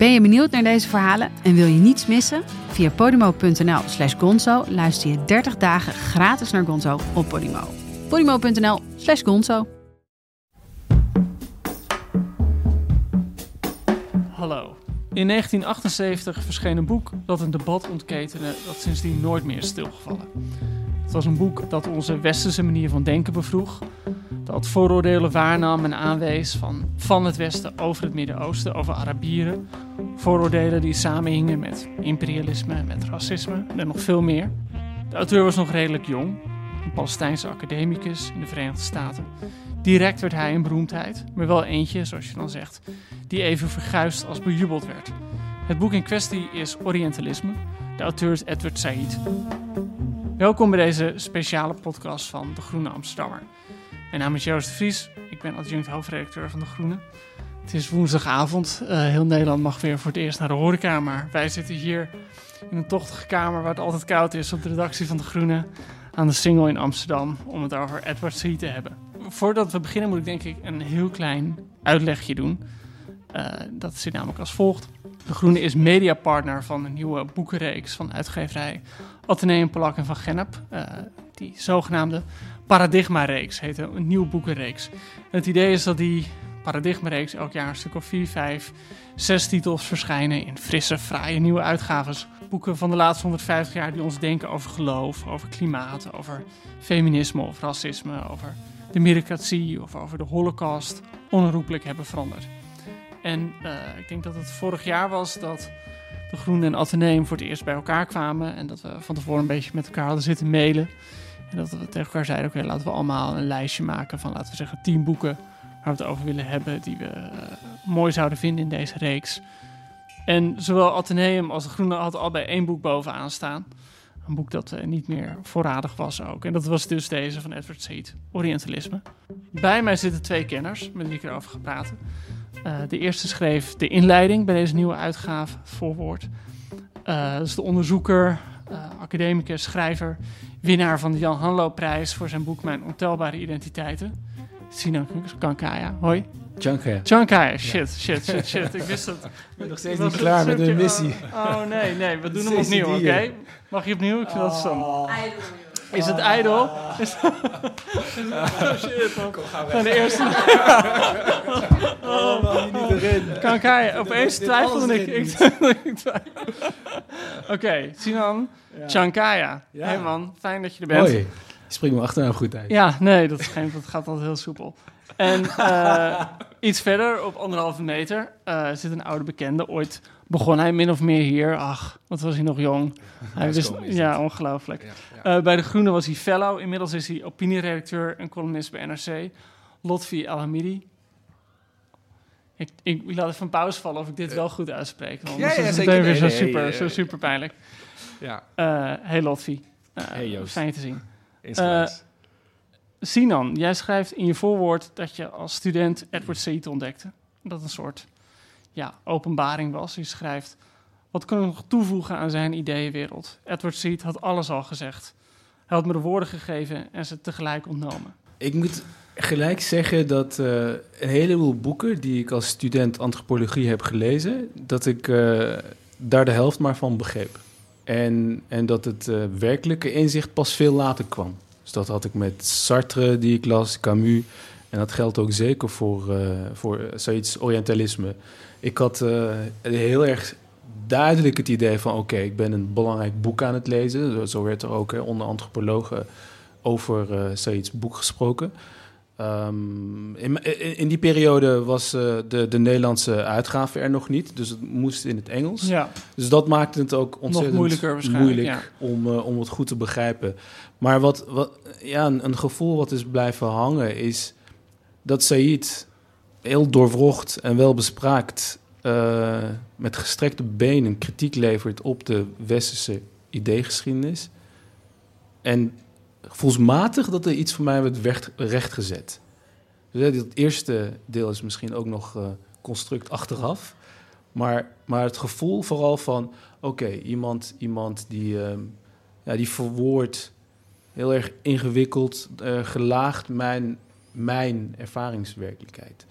Ben je benieuwd naar deze verhalen en wil je niets missen? Via podimo.nl slash gonzo luister je 30 dagen gratis naar Gonzo op Podimo. podimo.nl slash gonzo Hallo. In 1978 verscheen een boek dat een debat ontketende dat sindsdien nooit meer is stilgevallen. Het was een boek dat onze westerse manier van denken bevroeg, dat vooroordelen waarnam en aanwees van, van het Westen over het Midden-Oosten, over Arabieren. Vooroordelen die samenhingen met imperialisme, met racisme en nog veel meer. De auteur was nog redelijk jong, een Palestijnse academicus in de Verenigde Staten. Direct werd hij een beroemdheid, maar wel eentje, zoals je dan zegt, die even verguisd als bejubeld werd. Het boek in kwestie is Orientalisme. De auteur is Edward Said. Welkom bij deze speciale podcast van De Groene Amsterdammer. Mijn naam is Joost de Vries, ik ben adjunct hoofdredacteur van De Groene. Het is woensdagavond, uh, heel Nederland mag weer voor het eerst naar de horeca, wij zitten hier in een tochtige kamer waar het altijd koud is op de redactie van De Groene aan de Single in Amsterdam om het over Edward Said te hebben. Voordat we beginnen moet ik denk ik een heel klein uitlegje doen. Uh, dat zit namelijk als volgt. De Groene is mediapartner van een nieuwe boekenreeks van uitgeverij Atheneum Polak en van Gennep. Uh, die zogenaamde Paradigma-reeks heet een nieuwe boekenreeks. En het idee is dat die Paradigma-reeks elk jaar een stuk of vier, vijf, zes titels verschijnen in frisse, fraaie nieuwe uitgaves. Boeken van de laatste 150 jaar die ons denken over geloof, over klimaat, over feminisme of racisme, over de meritocratie of over de holocaust onherroepelijk hebben veranderd. En uh, ik denk dat het vorig jaar was dat de Groene en Atheneum voor het eerst bij elkaar kwamen. En dat we van tevoren een beetje met elkaar hadden zitten mailen. En dat we tegen elkaar zeiden, oké, laten we allemaal een lijstje maken van, laten we zeggen, tien boeken waar we het over willen hebben, die we uh, mooi zouden vinden in deze reeks. En zowel Atheneum als de Groene hadden al bij één boek bovenaan staan. Een boek dat uh, niet meer voorradig was ook. En dat was dus deze van Edward Said, Orientalisme. Bij mij zitten twee kenners met wie ik erover ga praten. Uh, de eerste schreef de inleiding bij deze nieuwe uitgave, voorwoord. Uh, dat is de onderzoeker, uh, academicus, schrijver, winnaar van de Jan Hanlo-prijs voor zijn boek Mijn Ontelbare Identiteiten. Sinan Kankaya, hoi. Chankaya. Chankaya, shit, shit, shit, shit. Ik wist het. Ik ben nog steeds niet klaar met de missie. Oh, oh nee, nee, we doen hem opnieuw, oké? Okay? Mag je opnieuw? Ik vind dat zo. Is het ijdel? Is oh shit, man. Kom, ga Van de eerste. Oh, man, je niet erin. Kankaya, opeens twijfelde ik. ik Oké, okay, Sinan ja. Chankaya. Ja. Hey man, fijn dat je er bent. Hoi. Je springt me achternaam goed uit. Ja, nee, dat, is geen, dat gaat altijd heel soepel. En uh, iets verder, op anderhalve meter, uh, zit een oude bekende. Ooit begon hij min of meer hier. Ach, wat was hij nog jong. Hij wist, ja, ongelooflijk. Ja, ja. Uh, bij De Groene was hij fellow. Inmiddels is hij opinieredacteur en columnist bij NRC. Lotfi Alhamidi. Ik, ik, ik laat even een pauze vallen of ik dit wel goed uitspreek. Want ja, ja, is het zeker. weer zo, super, zo super pijnlijk. Ja, hey Lotfi. Hey, Joost. Fijn je te zien. Sinan, jij schrijft in je voorwoord dat je als student Edward Said ontdekte. Dat een soort ja, openbaring was. Je schrijft, wat kunnen we nog toevoegen aan zijn ideeënwereld? Edward Said had alles al gezegd. Hij had me de woorden gegeven en ze tegelijk ontnomen. Ik moet gelijk zeggen dat eh, een heleboel boeken die ik als student antropologie heb gelezen, dat ik eh, daar de helft maar van begreep. En, en dat het eh, werkelijke inzicht pas veel later kwam. Dus dat had ik met Sartre, die ik las, Camus. En dat geldt ook zeker voor, uh, voor zoiets Orientalisme. Ik had uh, heel erg duidelijk het idee van... oké, ik ben een belangrijk boek aan het lezen. Zo, werd er ook onder antropologen over uh, zoiets boek gesproken. Um, in, die periode was uh, de, de Nederlandse uitgave er nog niet. Dus het moest in het Engels. Ja. Dus dat maakte het ook ontzettend moeilijk ja. om, uh, om het goed te begrijpen. Maar wat, wat, ja, een, een gevoel wat is blijven hangen is dat Said heel doorwrocht en wel bespraakt eh, met gestrekte benen kritiek levert op de westerse ideegeschiedenis. En gevoelsmatig dat er iets voor mij recht, rechtgezet. Dus het eerste deel is misschien ook nog eh, construct achteraf. Maar, maar het gevoel vooral van... oké, iemand, iemand die, ehm, ja, die verwoordt heel erg ingewikkeld, eh, gelaagd mijn, mijn ervaringswerkelijkheid.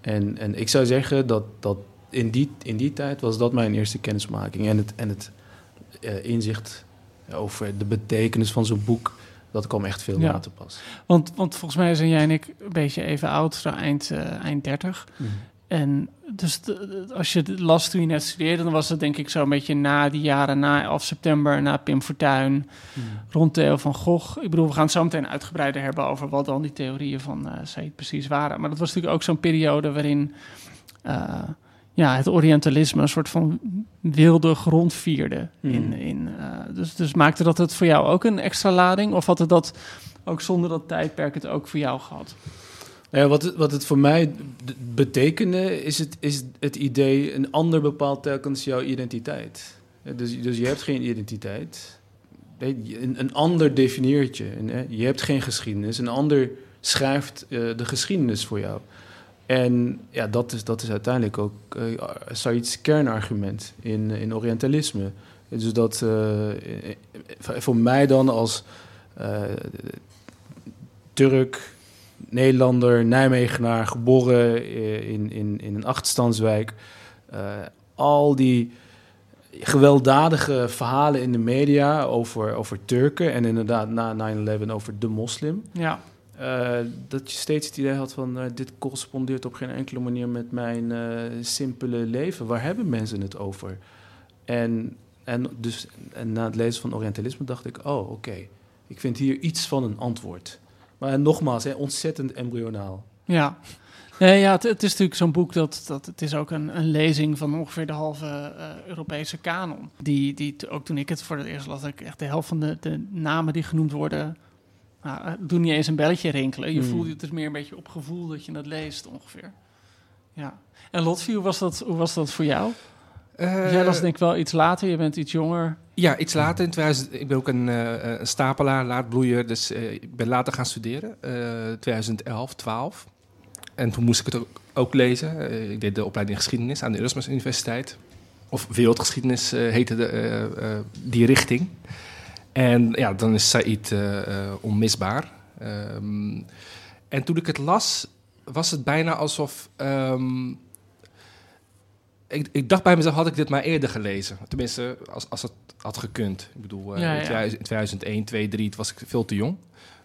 En, en ik zou zeggen dat, dat in, die, in die tijd was dat mijn eerste kennismaking. En het, en het eh, inzicht over de betekenis van zo'n boek, dat kwam echt veel Ja. later pas. Want, want volgens mij zijn jij en ik een beetje even oud, zo eind, eh, eind 30. En dus de- als je het las toen je net studeerde, dan was het denk ik zo een beetje na die jaren, na 11 september, na Pim Fortuyn, rond Theo van Gogh. Ik bedoel, we gaan het zo meteen uitgebreider hebben over wat dan die theorieën van Said precies waren. Maar dat was natuurlijk ook zo'n periode waarin eh, ja, het Orientalisme een soort van wilde grond vierde. In, Hmm. in, eh, dus, dus maakte dat het voor jou ook een extra lading? Of had het dat ook zonder dat tijdperk het ook voor jou gehad? Nou ja, wat, het, wat het voor mij betekende, is het, is het idee... een ander bepaalt telkens jouw identiteit. Dus, dus je hebt geen identiteit. Een, een ander definieert je. Je hebt geen geschiedenis. Een ander schrijft eh, de geschiedenis voor jou. En ja, dat is, dat is uiteindelijk ook uh, Said's kernargument in, in Orientalisme. Dus dat eh, eh, voor mij dan als eh, Turk, Nederlander, Nijmegenaar, geboren eh, in, in, in een achterstandswijk. eh, al die gewelddadige verhalen in de media over, over Turken en inderdaad na 9-11 over de moslim. Ja, Eh, dat je steeds het idee had van eh, dit correspondeert op geen enkele manier met mijn eh, simpele leven. Waar hebben mensen het over? En, en, dus, en na het lezen van Orientalisme dacht ik, oh oké, ik vind hier iets van een antwoord. Maar nogmaals, hè, ontzettend embryonaal. Ja. Nee, ja, het, is natuurlijk zo'n boek dat, dat het is ook een, een lezing van ongeveer de halve Europese kanon. Die, die ook toen ik het voor het eerst las, ik echt de helft van de, de namen die genoemd worden, nou, eh, doen niet eens een belletje rinkelen. Je Hmm. voelt het meer een beetje op gevoel dat je het leest ongeveer. Ja. En Lotfi, hoe was dat, hoe was dat voor jou? Eh, Jij las denk ik wel iets later, je bent iets jonger. Ja, iets later. In 2000, ik ben ook een, eh, een stapelaar, laatbloeier. Dus eh, ik ben later gaan studeren. eh 2011, 12. En toen moest ik het ook, ook lezen. Eh, ik deed de opleiding geschiedenis aan de Erasmus Universiteit. Of wereldgeschiedenis eh, heette de, eh, eh, die richting. En ja, dan is Said eh, eh, onmisbaar. Ehm, en toen ik het las, was het bijna alsof... ehm, ik, ik dacht bij mezelf, had ik dit maar eerder gelezen? Tenminste, als, als het had gekund. Ik bedoel, eh, Ja, in ja. 2000 2001, 2, 3 was ik veel te jong.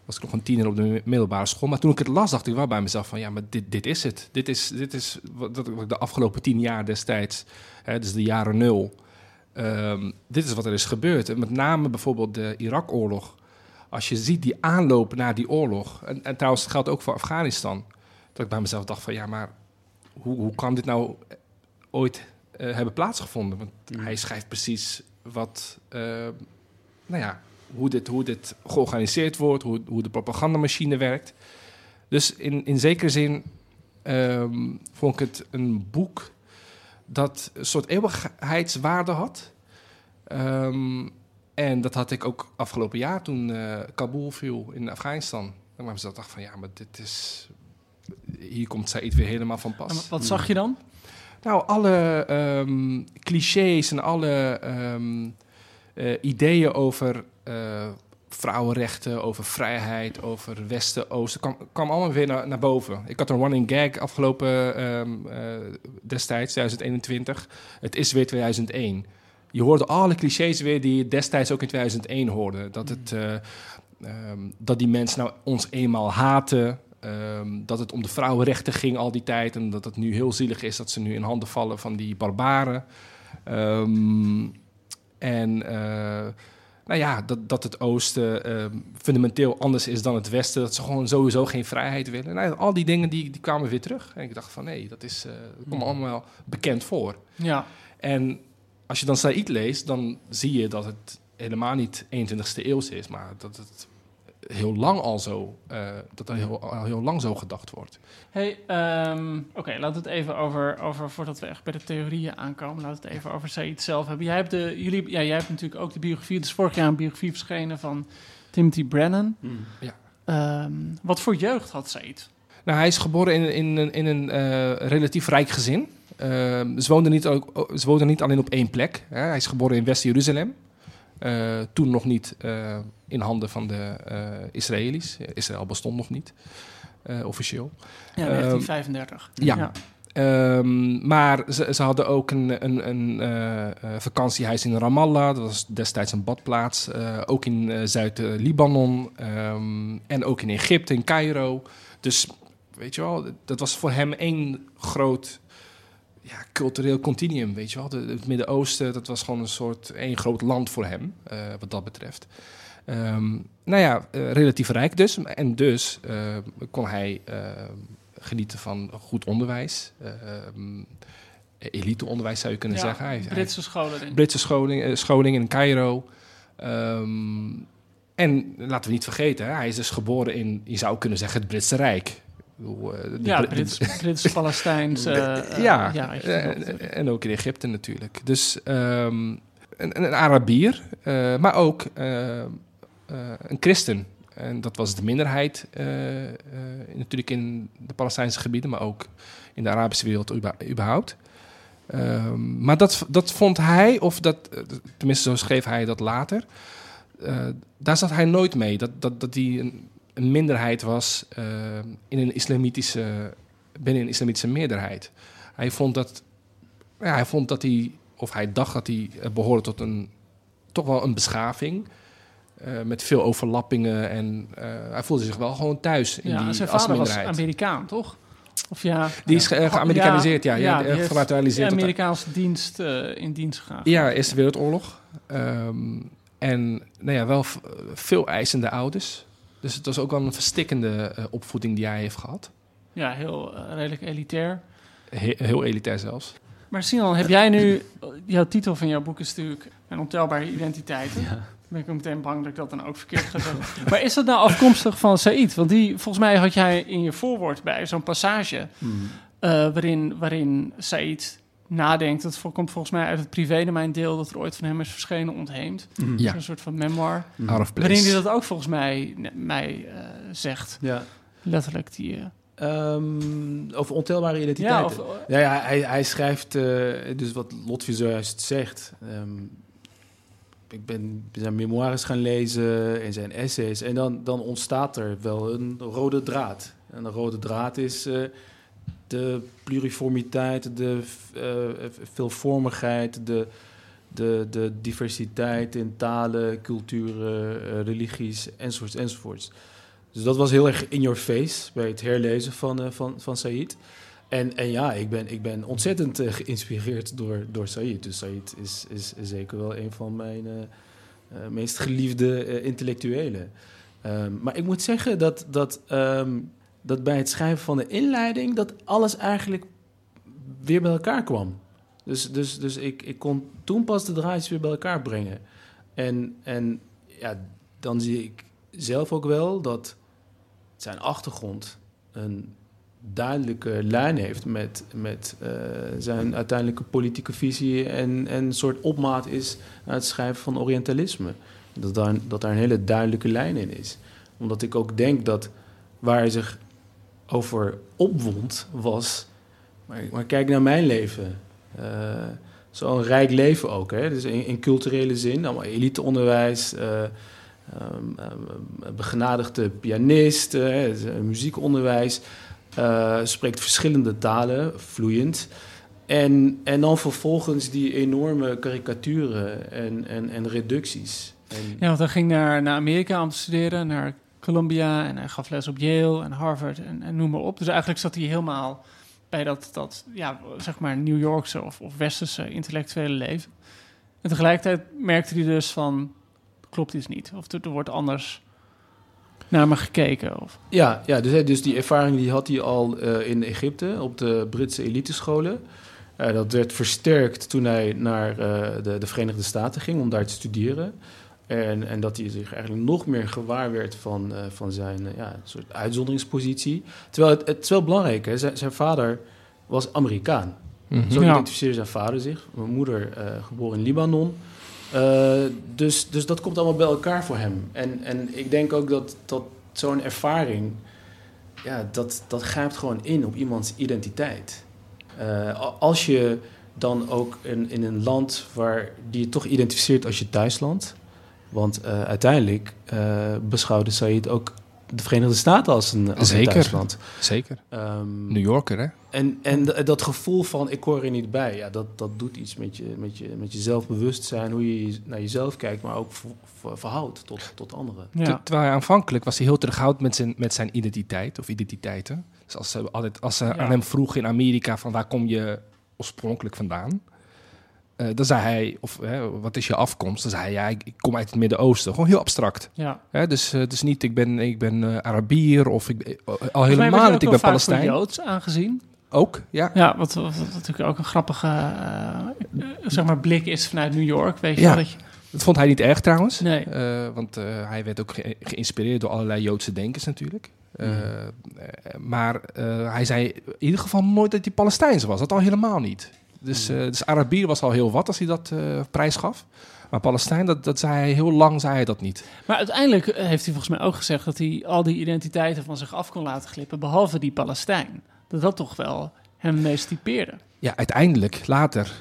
Was ik nog een tiener op de middelbare school. Maar toen ik het las, dacht ik wel bij mezelf van... ja, maar dit, dit is het. Dit is, dit is wat, dat ik de afgelopen tien jaar destijds... Hè, dus de jaren nul... ehm, dit is wat er is gebeurd. En met name bijvoorbeeld de Irak-oorlog. Als je ziet die aanloop naar die oorlog... En, en trouwens, geldt ook voor Afghanistan... dat ik bij mezelf dacht van... ja, maar hoe, hoe kan dit nou ooit eh, hebben plaatsgevonden? Want Mm. hij schrijft precies wat... eh, nou ja, hoe dit, hoe dit georganiseerd wordt, hoe, hoe de propagandamachine werkt. Dus in, in zekere zin ehm, vond ik het een boek dat een soort eeuwigheidswaarde had. Ehm, en dat had ik ook afgelopen jaar toen eh, Kabul viel in Afghanistan. En ik dacht van ja, maar dit is... Hier komt Said weer helemaal van pas. En wat zag je dan? Nou, alle ehm, clichés en alle ehm, eh, ideeën over eh, vrouwenrechten, over vrijheid, over Westen-Oosten, kwam, kwam allemaal weer naar, naar boven. Ik had een running gag afgelopen ehm, eh, destijds, 2021. Het is weer 2001. Je hoorde alle clichés weer die je destijds ook in 2001 hoorde. Dat, het, eh, ehm, dat die mensen nou ons eenmaal haten. ehm, dat het om de vrouwenrechten ging al die tijd. En dat het nu heel zielig is dat ze nu in handen vallen van die barbaren. En eh, nou ja, dat, dat het Oosten ehm, fundamenteel anders is dan het Westen. Dat ze gewoon sowieso geen vrijheid willen. Nou, al die dingen die, die kwamen weer terug. En ik dacht van nee, dat is dat komt me allemaal bekend voor. Ja, En als je dan Said leest, dan zie je dat het helemaal niet 21ste eeuws is, maar dat het heel lang al zo, eh, dat er heel, al heel lang zo gedacht wordt. Hey, ehm, oké, laten we het even over, over, voordat we echt bij de theorieën aankomen, laten we het even over Said zelf hebben. Jij hebt, de, jullie, ja, jij hebt natuurlijk ook de biografie, dus vorig jaar een biografie verschenen van Timothy Brennan. Hmm. Ehm, wat voor jeugd had Said? Nou, hij is geboren in, in, een- in een eh, relatief rijk gezin. Ehm, ze, woonden niet ook, ze woonden niet alleen op één plek. Hè. Hij is geboren in West-Jeruzalem. Eh, toen nog niet eh, in handen van de eh, Israëli's. Israël bestond nog niet, officieel. Ja, Ehm, 1935. ja. Ehm, maar ze, ze hadden ook een, een, een eh, eh, vakantiehuis in Ramallah. Dat was destijds een badplaats. Ook in Zuid-Libanon. ehm, en ook in Egypte, in Cairo. Dus weet je wel, dat was voor hem één groot ja, cultureel continuum. Weet je wel, De- het Midden-Oosten, dat was gewoon een soort één groot land voor hem, eh, wat dat betreft. Ehm, nou ja, eh, relatief rijk dus. En dus eh, kon hij genieten van goed onderwijs. ehm eliteonderwijs zou je kunnen Ja, zeggen. Hij, Britse ik. Britse scholing, scholing in Cairo. Ehm, en laten we niet vergeten, hè, hij is dus geboren in, je zou kunnen zeggen, het Britse Rijk. Bedoel, eh, de Ja, Palestijns. eh, eh, ja, ja, eh, dat- en, ook in Egypte natuurlijk. Dus ehm, een, een Arabier, eh, maar ook eh, eh, een christen. En dat was de minderheid eh, eh, natuurlijk in de Palestijnse gebieden, maar ook in de Arabische wereld überhaupt. Ehm, maar dat, dat vond hij, of dat, eh, tenminste zo schreef hij dat later, eh, daar zat hij nooit mee. Dat, dat, dat hij een, een minderheid was eh, in een islamitische, binnen een islamitische meerderheid. Hij vond dat, ja, hij vond dat hij, of hij dacht dat hij eh, behoorde tot een, toch wel een beschaving. eh, met veel overlappingen en hij voelde zich wel gewoon thuis in ja, die zijn als vader was. Amerikaan, toch? Of ja, Die is ge- eh, geamerikaniseerd, ja, ja, genaturaliseerd de Amerikaanse dienst in dienst gegaan. Ja, Eerste Wereldoorlog. Ehm, en nou ja, wel veel eisende ouders. Dus het was ook wel een verstikkende eh, opvoeding die hij heeft gehad. Ja, heel eh, redelijk elitair. He- heel elitair zelfs. Maar Sinan, heb jij nu... Jouw titel van jouw boek is natuurlijk... Een ontelbare identiteiten. Dan ben ik ook meteen bang dat ik dat dan ook verkeerd ga zeggen. maar is dat nou afkomstig van Said? Want die, volgens mij had jij in je voorwoord bij zo'n passage... Eh, waarin, waarin Said nadenkt. Dat komt volgens mij uit het privédomein deel... dat er ooit van hem is verschenen ontheemd. Hmm. Ja. Een soort van memoir. Out of place. Waarin hij dat ook volgens mij, mij eh, zegt. Ja. Letterlijk die... eh, Ehm, over ontelbare ja, identiteiten. of, Ja, ja hij, hij schrijft, eh, dus wat Lotfi zojuist zegt. ehm, ik ben zijn memoires gaan lezen en zijn essays. En dan, dan ontstaat er wel een rode draad. En de rode draad is eh, de pluriformiteit, de eh, veelvormigheid, de, de, de diversiteit in talen, culturen, eh, religies, enzovoorts, enzovoorts. Dus dat was heel erg in your face bij het herlezen van, eh, van, van Said. En, en ja, ik ben, ik ben ontzettend eh, geïnspireerd door, door Said. Dus Said is, is, zeker wel een van mijn eh, eh, meest geliefde eh, intellectuelen. Ehm, maar ik moet zeggen dat, dat, ehm, dat bij het schrijven van de inleiding... dat alles eigenlijk weer bij elkaar kwam. Dus, dus, dus ik, ik kon toen pas de draadjes weer bij elkaar brengen. En, en ja, dan zie ik zelf ook wel dat zijn achtergrond een duidelijke lijn heeft met, met eh, zijn uiteindelijke politieke visie en, en een soort opmaat is aan het schrijven van Orientalisme. Dat daar, dat daar een hele duidelijke lijn in is. Omdat ik ook denk dat waar hij zich over opwond was. Maar, maar kijk naar mijn leven. Eh, Zo'n rijk leven ook. Hè? Dus in, in culturele zin, allemaal eliteonderwijs. eh, um, um, begenadigde pianist, uh, muziekonderwijs, uh, spreekt verschillende talen, vloeiend. En, en dan vervolgens die enorme karikaturen en, en, en reducties. En, Ja, want hij ging naar, naar Amerika om te studeren, naar Columbia en hij gaf les op Yale en Harvard en, noem maar op. Dus eigenlijk zat hij helemaal bij dat, dat ja, zeg maar New Yorkse of, of westerse intellectuele leven. En tegelijkertijd merkte hij dus van, klopt iets niet. Of er, er wordt anders naar me gekeken. Of... Ja, ja dus, dus die ervaring die had hij al uh, in Egypte op de Britse elitescholen. Uh, dat werd versterkt toen hij naar de, de, Verenigde Staten ging om daar te studeren. En, en dat hij zich eigenlijk nog meer gewaar werd van, eh, van zijn eh, ja, soort uitzonderingspositie. Terwijl het, het is wel belangrijk, hè? Zijn, zijn vader was Amerikaan. Mhm. Zo identificeerde zijn vader zich. Mijn moeder eh, geboren in Libanon. Dus, dus dat komt allemaal bij elkaar voor hem. En, en ik denk ook dat, dat zo'n ervaring... Ja, dat, dat grijpt gewoon in op iemands identiteit. Als je dan ook in, in een land waar die je toch identificeert als je thuisland... Want eh, uiteindelijk eh, beschouwde Said ook de Verenigde Staten als een, als een Zeker. thuisland. Zeker. Ehm, New Yorker, hè? en, en dat gevoel van ik hoor er niet bij, ja, dat, dat doet iets met je, met, je, met je zelfbewustzijn, hoe je naar jezelf kijkt, maar ook ver- ver- verhoudt tot, tot anderen. Ja. Ter- Terwijl hij aanvankelijk was hij heel terughoudend met zijn, met zijn identiteit of identiteiten. Dus als ze, altijd, als ze Ja. aan hem vroegen in Amerika van waar kom je oorspronkelijk vandaan? Eh, dan zei hij, of wat is je afkomst? Dan zei hij, ja, ik, ik kom uit het Midden-Oosten. Gewoon heel abstract. ja. Hè? Dus, eh, dus niet, ik ben, ik ben eh, Arabier of ik, al helemaal niet, ik ben Palestijn. Joods aangezien. Ook, ja. Ja, wat, wat, wat natuurlijk ook een grappige zeg maar blik is vanuit New York. Weet je Ja. dat je, Dat vond hij niet erg trouwens. Nee. Want hij werd ook ge- geïnspireerd door allerlei Joodse denkers natuurlijk. Mhm. maar hij zei in ieder geval nooit dat hij Palestijns was. Dat al helemaal niet. Dus, eh dus Arabier was al heel wat als hij dat eh prijs gaf. Maar Palestijn, dat, dat zei hij heel lang, zei hij dat niet. Maar uiteindelijk eh, heeft hij volgens mij ook gezegd dat hij al die identiteiten van zich af kon laten glippen, behalve die Palestijn. Dat dat toch wel hem meest typeerde. Ja, uiteindelijk, later,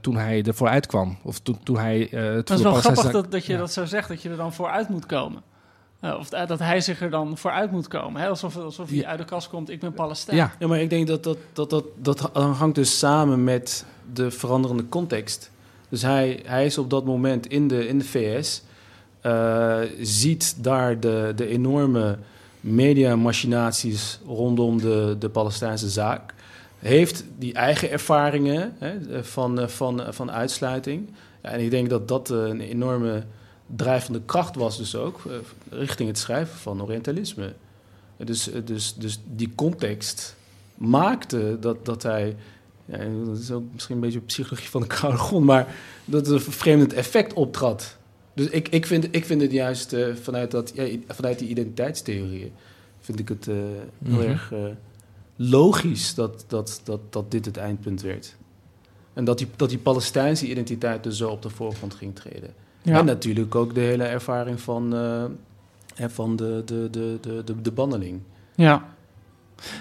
toen hij ervoor uitkwam. Of toen, toen hij eh het is wel grappig dat, dat je Ja. dat zo zegt, dat je er dan vooruit moet komen. Eh, of eh, dat hij zich er dan vooruit moet komen. Hè? Alsof, alsof hij Ja. uit de kast komt, ik ben Palestijn. Ja, Ja, maar ik denk dat dat, dat, dat, dat hangt dus samen met de veranderende context. Dus hij, hij is op dat moment in de, in de VS, eh, ziet daar de, de enorme mediamachinaties rondom de, de Palestijnse zaak. Heeft die eigen ervaringen hè, van, van, van uitsluiting. Ja, en ik denk dat dat een enorme drijvende kracht was dus ook eh, richting het schrijven van Orientalisme. Dus, eh, dus, dus die context maakte dat, dat hij... Ja, dat is ook misschien een beetje psychologie van de koude grond... maar dat er een vervreemdend effect optrad. Dus ik, ik, vind, ik vind het juist eh, vanuit, dat, ja, vanuit die identiteitstheorieën... vind ik het heel Mhm. erg logisch dat, dat, dat, dat dit het eindpunt werd. En dat die, dat die Palestijnse identiteit dus zo op de voorgrond ging treden. Ja. En natuurlijk ook de hele ervaring van, hè, van de, de, de, de, de, de banneling. Ja.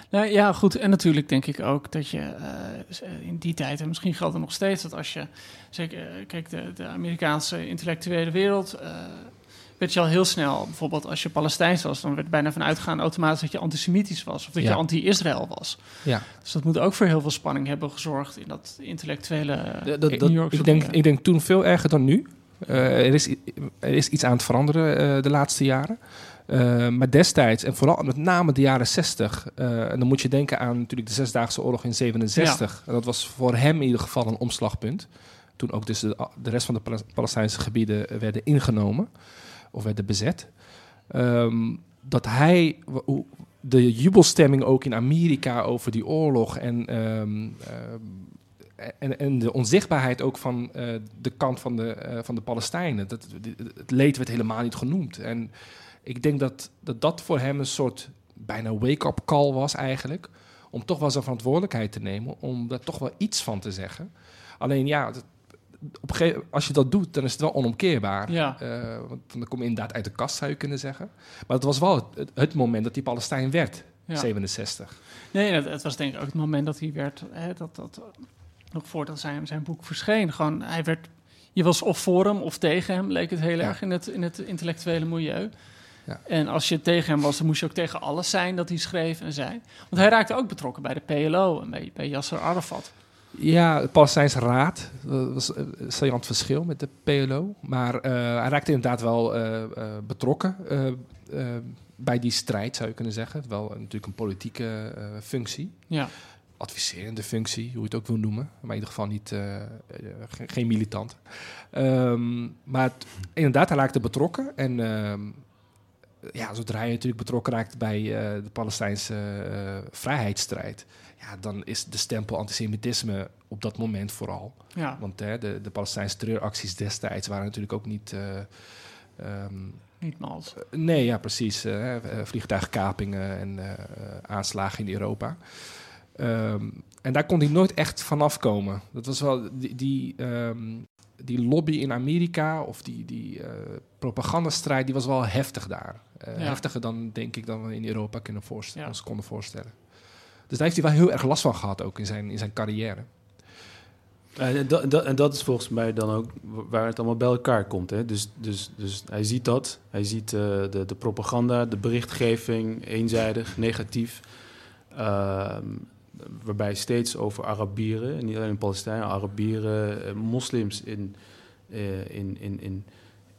Nou, ja, goed. En natuurlijk denk ik ook dat je eh, in die tijd, en misschien geldt het nog steeds, dat als je, zeker, eh, kijk, de, de Amerikaanse intellectuele wereld, eh, werd je al heel snel, bijvoorbeeld als je Palestijns was, dan werd bijna vanuit gaan automatisch dat je antisemitisch was, of dat je anti-Israël was. ja. Dus dat moet ook voor heel veel spanning hebben gezorgd in dat intellectuele dat- New Yorkse Ik denk, ik denk toen veel erger dan nu. Eh, er, is, er is iets aan het veranderen eh, de laatste jaren. Eh, maar destijds, en vooral met name de jaren 60, eh, en dan moet je denken aan natuurlijk de Zesdaagse Oorlog in 67. En dat was voor hem in ieder geval een omslagpunt. Toen ook dus de, de rest van de Pales- Palestijnse gebieden werden ingenomen of werden bezet. Ehm, dat hij, de jubelstemming ook in Amerika over die oorlog en, ehm, ehm, en, en de onzichtbaarheid ook van eh, de kant van de, eh, van de Palestijnen. Dat, het leed werd helemaal niet genoemd. En ik denk dat, dat dat voor hem een soort bijna wake-up call was eigenlijk. Om toch wel zijn verantwoordelijkheid te nemen, om daar toch wel iets van te zeggen. Alleen ja, dat- op een gegeven, als je dat doet, dan is het wel onomkeerbaar. Ja. Eh, want dan kom je inderdaad uit de kast, zou je kunnen zeggen. Maar het was wel het, moment dat hij Palestijn werd, Ja. 67. Nee, het, het was denk ik ook het moment dat hij werd, hè, dat, dat, nog voordat zijn, zijn boek verscheen, gewoon, hij werd, je was of voor hem of tegen hem, leek het heel Ja. erg in het, in het intellectuele milieu. Ja. En als je tegen hem was, dan moest je ook tegen alles zijn dat hij schreef en zei. Want hij raakte ook betrokken bij de PLO en bij, bij Yasser Arafat. Ja, de Palestijnse Raad dat was een saillant verschil met de PLO. Maar eh, hij raakte inderdaad wel eh, eh, betrokken eh, eh, bij die strijd, zou je kunnen zeggen. Wel eh, natuurlijk een politieke eh, functie. Ja, adviserende functie, hoe je het ook wil noemen. Maar in ieder geval niet, ge- geen militant. Ehm, maar het- inderdaad, hij raakte betrokken. En ehm, ja, zodra je natuurlijk betrokken raakt bij eh, de Palestijnse eh, vrijheidsstrijd, ja, dan is de stempel antisemitisme op dat moment vooral. Ja, Want hè, de, de Palestijnse terreuracties destijds waren natuurlijk ook niet. eh, ehm, niet mals. nee, ja, precies. vliegtuigkapingen en aanslagen in Europa. Ehm, en daar kon hij nooit echt vanaf komen. Dat was wel die, die, ehm, die lobby in Amerika of die, die eh, propagandastrijd, die was wel heftig daar. Eh, Ja. Heftiger dan, denk ik, dan we in Europa kunnen voorstellen, Ja. ons konden voorstellen. Dus daar heeft hij wel heel erg last van gehad, ook in zijn, in zijn carrière. En dat, dat, en dat is volgens mij dan ook waar het allemaal bij elkaar komt. Hè? Dus, dus, dus hij ziet dat. Hij ziet eh, de, de propaganda, de berichtgeving, eenzijdig, negatief. Ehm, waarbij steeds over Arabieren, en niet alleen Palestijnen, Arabieren, eh, moslims in, eh, in, in, in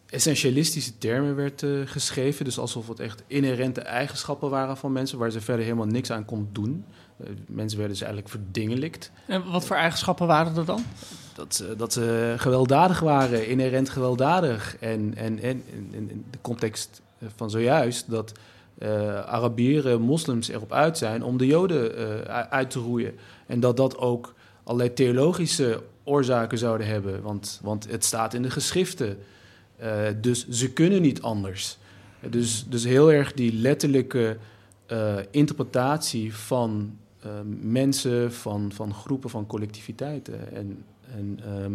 essentialistische termen werd eh, geschreven. Dus alsof het echt inherente eigenschappen waren van mensen, waar ze verder helemaal niks aan konden doen. Mensen werden dus eigenlijk verdingelijkt. En wat voor eigenschappen waren er dan? Dat ze, dat ze gewelddadig waren, inherent gewelddadig. En, en, en in, in de context van zojuist dat eh, Arabieren, moslims erop uit zijn om de Joden eh, uit te roeien. En dat dat ook allerlei theologische oorzaken zouden hebben. Want, want het staat in de geschriften. Eh, dus ze kunnen niet anders. Dus, dus heel erg die letterlijke interpretatie van mensen, van, van groepen, van collectiviteiten. En, en, ehm,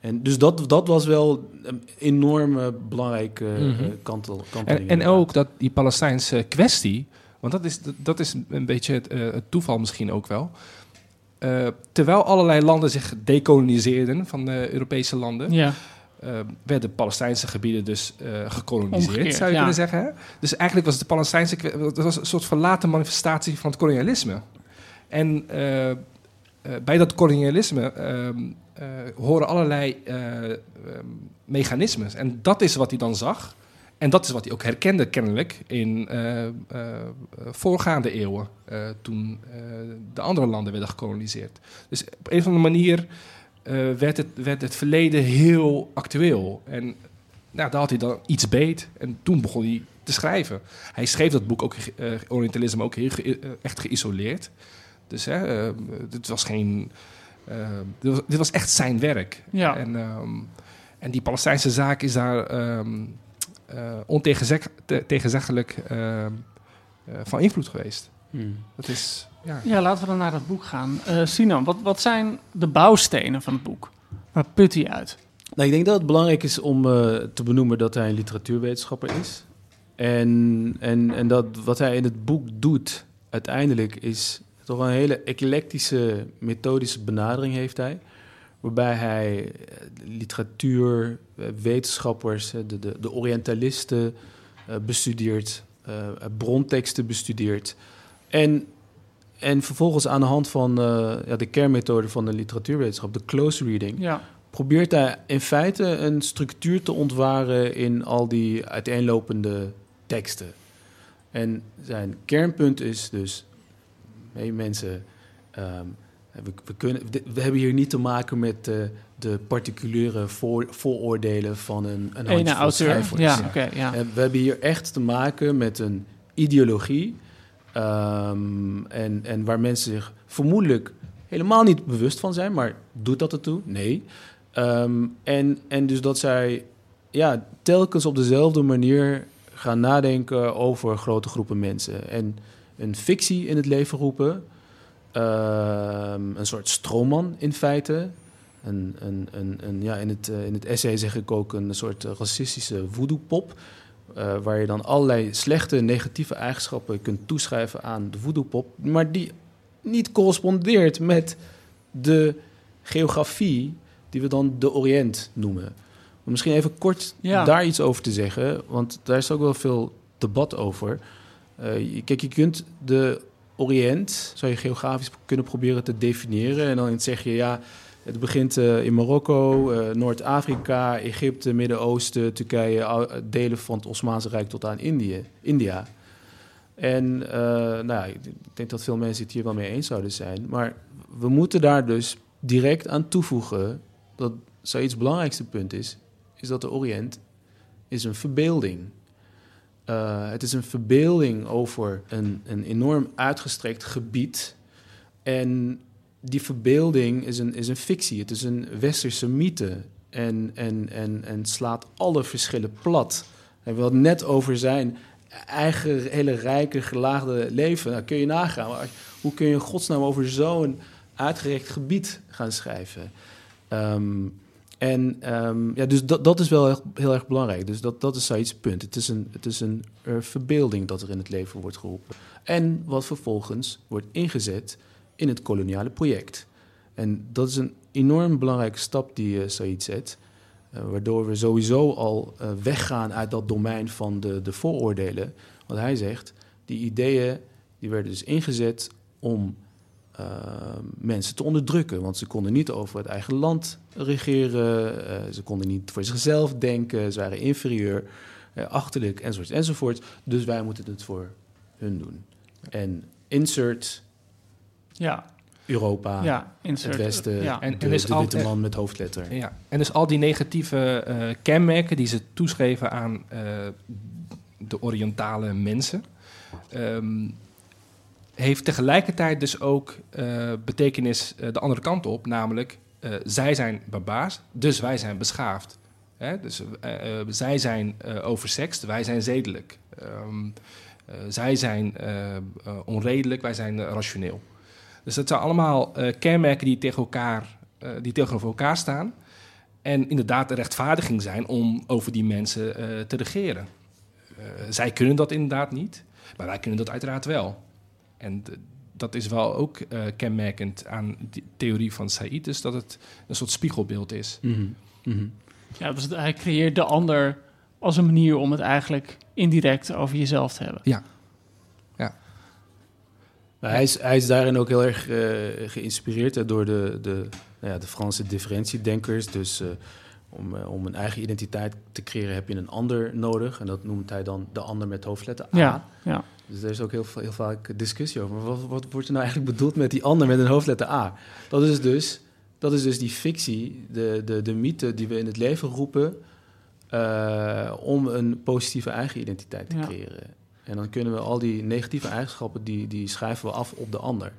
en dus dat, dat was wel een enorme belangrijke Mhm. kantel, kanteling. En, en ook dat die Palestijnse kwestie, want dat is, dat, is een beetje het, eh, het toeval misschien ook wel. Eh, terwijl allerlei landen zich dekoloniseerden van de Europese landen, Ja, eh, werden Palestijnse gebieden dus eh, gekoloniseerd, Omgekeerd, zou je ja. kunnen zeggen. hè? Dus eigenlijk was de Palestijnse dat was een soort verlaten manifestatie van het kolonialisme. En eh, bij dat kolonialisme ehm, eh, horen allerlei eh, ehm, mechanismes. En dat is wat hij dan zag. En dat is wat hij ook herkende kennelijk in voorgaande eeuwen, toen de andere landen werden gekoloniseerd. Dus op een of andere manier werd, het, werd het verleden heel actueel. En nou, daar had hij dan iets beet en toen begon hij te schrijven. Hij schreef dat boek ook, eh, Orientalisme, ook heel echt geïsoleerd. Dus hè, eh, dit was geen... eh, dit, was, dit was echt zijn werk. ja. En, ehm, en die Palestijnse zaak is daar ehm eh, ontegenzeggelijk ehm, eh, van invloed geweest. Hmm. Dat is, ja. ja, laten we dan naar dat boek gaan. Eh Sinan, wat, wat zijn de bouwstenen van het boek? Waar put hij uit? Nou, ik denk dat het belangrijk is om eh, te benoemen dat hij een literatuurwetenschapper is. En, en, en dat wat hij in het boek doet, uiteindelijk is toch een hele eclectische methodische benadering heeft hij. Waarbij hij eh, literatuur, eh, wetenschappers, eh, de, de, de Orientalisten bestudeert, bronteksten bestudeert. En, en vervolgens aan de hand van ja, de kernmethode van de literatuurwetenschap, de close reading, Ja, probeert hij in feite een structuur te ontwaren in al die uiteenlopende teksten. En zijn kernpunt is dus, hé mensen, ehm, we, we, kunnen, we hebben hier niet te maken met eh, de particuliere voor, vooroordelen van een, een ene auteur. Ja, oké, ja. Eh, We hebben hier echt te maken met een ideologie. ehm, en, en waar mensen zich vermoedelijk helemaal niet bewust van zijn, maar doet dat ertoe? Nee. Ehm, en, en dus dat zij ja, telkens op dezelfde manier gaan nadenken over grote groepen mensen. En een fictie in het leven roepen. ehm, een soort stroomman in feite. Een, een, een, een, ja, in, het, eh, in het essay zeg ik ook een soort racistische voodoo-pop. eh, waar je dan allerlei slechte, negatieve eigenschappen kunt toeschrijven aan de voodoo-pop. Maar die niet correspondeert met de geografie die we dan de Oriënt noemen. Om misschien even kort Ja. daar iets over te zeggen, want daar is ook wel veel debat over. Eh, kijk, je kunt de Oriënt, zou je geografisch kunnen proberen te definiëren. En dan zeg je, ja, het begint eh, in Marokko, eh, Noord-Afrika, Egypte, Midden-Oosten, Turkije, delen van het Osmaanse Rijk tot aan India. En nou, ja, ik denk dat veel mensen het hier wel mee eens zouden zijn. Maar we moeten daar dus direct aan toevoegen dat zoiets belangrijkste punt is, is dat de Oriënt is een verbeelding. Eh, het is een verbeelding over een, een enorm uitgestrekt gebied. En die verbeelding is een, is een fictie, het is een westerse mythe. En, en, en, en slaat alle verschillen plat. Hij wil net over zijn eigen hele rijke, gelaagde leven. Nou, kun je nagaan. Maar Hoe kun je in godsnaam over zo'n uitgerekt gebied gaan schrijven? Ehm, en ehm, ja, dus dat, dat is wel heel, heel erg belangrijk. Dus dat, dat is Said's punt. Het is een, het is een eh, verbeelding dat er in het leven wordt geroepen. En wat vervolgens wordt ingezet in het koloniale project. En dat is een enorm belangrijke stap die uh, Said zet. Uh, waardoor we sowieso al weggaan uit dat domein van de, de vooroordelen. Want hij zegt, die ideeën die werden dus ingezet om uh, mensen te onderdrukken. Want ze konden niet over het eigen land regeren, ze konden niet voor zichzelf denken, ze waren inferieur, achterlijk enzovoort enzovoort. Dus wij moeten het voor hun doen. En insert ja. Europa, ja, insert, het Westen, ja. en, de, en dus de witte man met hoofdletter. Ja. En dus al die negatieve uh, kenmerken die ze toeschreven aan uh, de Orientale mensen, um, heeft tegelijkertijd dus ook uh, betekenis de andere kant op, namelijk zij zijn barbaars, dus wij zijn beschaafd. Hè? Dus zij zijn oversext, wij zijn zedelijk. Um, zij zijn onredelijk, wij zijn rationeel. Dus dat zijn allemaal kenmerken die, tegen elkaar, die tegenover elkaar staan. En inderdaad de rechtvaardiging zijn om over die mensen te regeren. zij kunnen dat inderdaad niet, maar wij kunnen dat uiteraard wel. En dat is wel ook kenmerkend aan de theorie van Said, dus dat het een soort spiegelbeeld is. Mm -hmm. Mm -hmm. Ja, dus hij creëert de ander als een manier om het eigenlijk indirect over jezelf te hebben. Ja, ja. Maar hij, is, hij is daarin ook heel erg uh, geïnspireerd door de, de, nou ja, de Franse differentiedenkers. Dus uh, om, uh, om een eigen identiteit te creëren heb je een ander nodig. En dat noemt hij dan de ander met hoofdletter A. Ja, ja. Dus er is ook heel, heel vaak discussie over. Maar wat, wat wordt er nou eigenlijk bedoeld met die ander met een hoofdletter A? Dat is dus, dat is dus die fictie, de, de, de mythe die we in het leven roepen... om een positieve eigen identiteit te Ja. creëren. En dan kunnen we al die negatieve eigenschappen, die, die schrijven we af op de ander.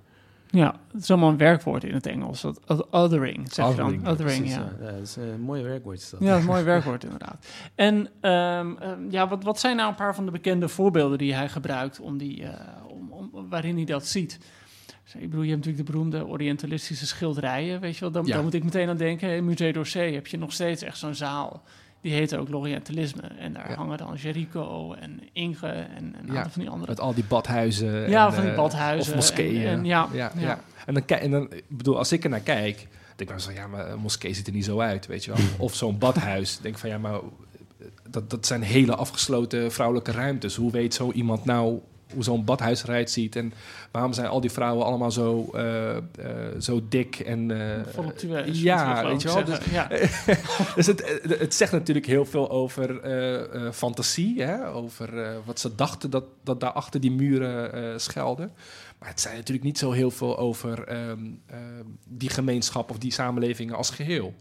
Ja, het is allemaal een werkwoord in het Engels. Dat, dat othering, zeg Othering, je dan. Othering, ja. ja, dat is een mooi werkwoord. Is dat. Ja, een mooi werkwoord inderdaad. En um, um, ja, wat, wat zijn nou een paar van de bekende voorbeelden die hij gebruikt om die, uh, om, om, waarin hij dat ziet? Dus, ik bedoel, je hebt natuurlijk de beroemde Orientalistische schilderijen, weet je wel? Dan, Ja. dan moet ik meteen aan denken, in Musée d'Orsay heb je nog steeds echt zo'n zaal. Die heet ook l'Orientalisme. En daar Ja. hangen dan Jericho en Inge en een Ja, aantal van die andere. Met al die badhuizen. Ja, en, van die eh, badhuizen Of moskeeën. en- en ja, ja. En, dan, kijk- en dan, ik bedoel, als ik er naar kijk, denk ik dan zo, ja, maar een moskee ziet er niet zo uit, weet je wel. Of zo'n badhuis. Denk van, ja, maar dat, dat zijn hele afgesloten vrouwelijke ruimtes. Hoe weet zo iemand nou hoe zo'n badhuis eruit ziet? En waarom zijn al die vrouwen allemaal zo, eh, eh, zo dik en... eh, ja, weet je wel. Dus, ja. dus het, het zegt natuurlijk heel veel over fantasie, hè? over wat ze dachten dat, dat daar achter die muren schuilde. Maar het zei natuurlijk niet zo heel veel over ehm, ehm, die gemeenschap of die samenlevingen als geheel.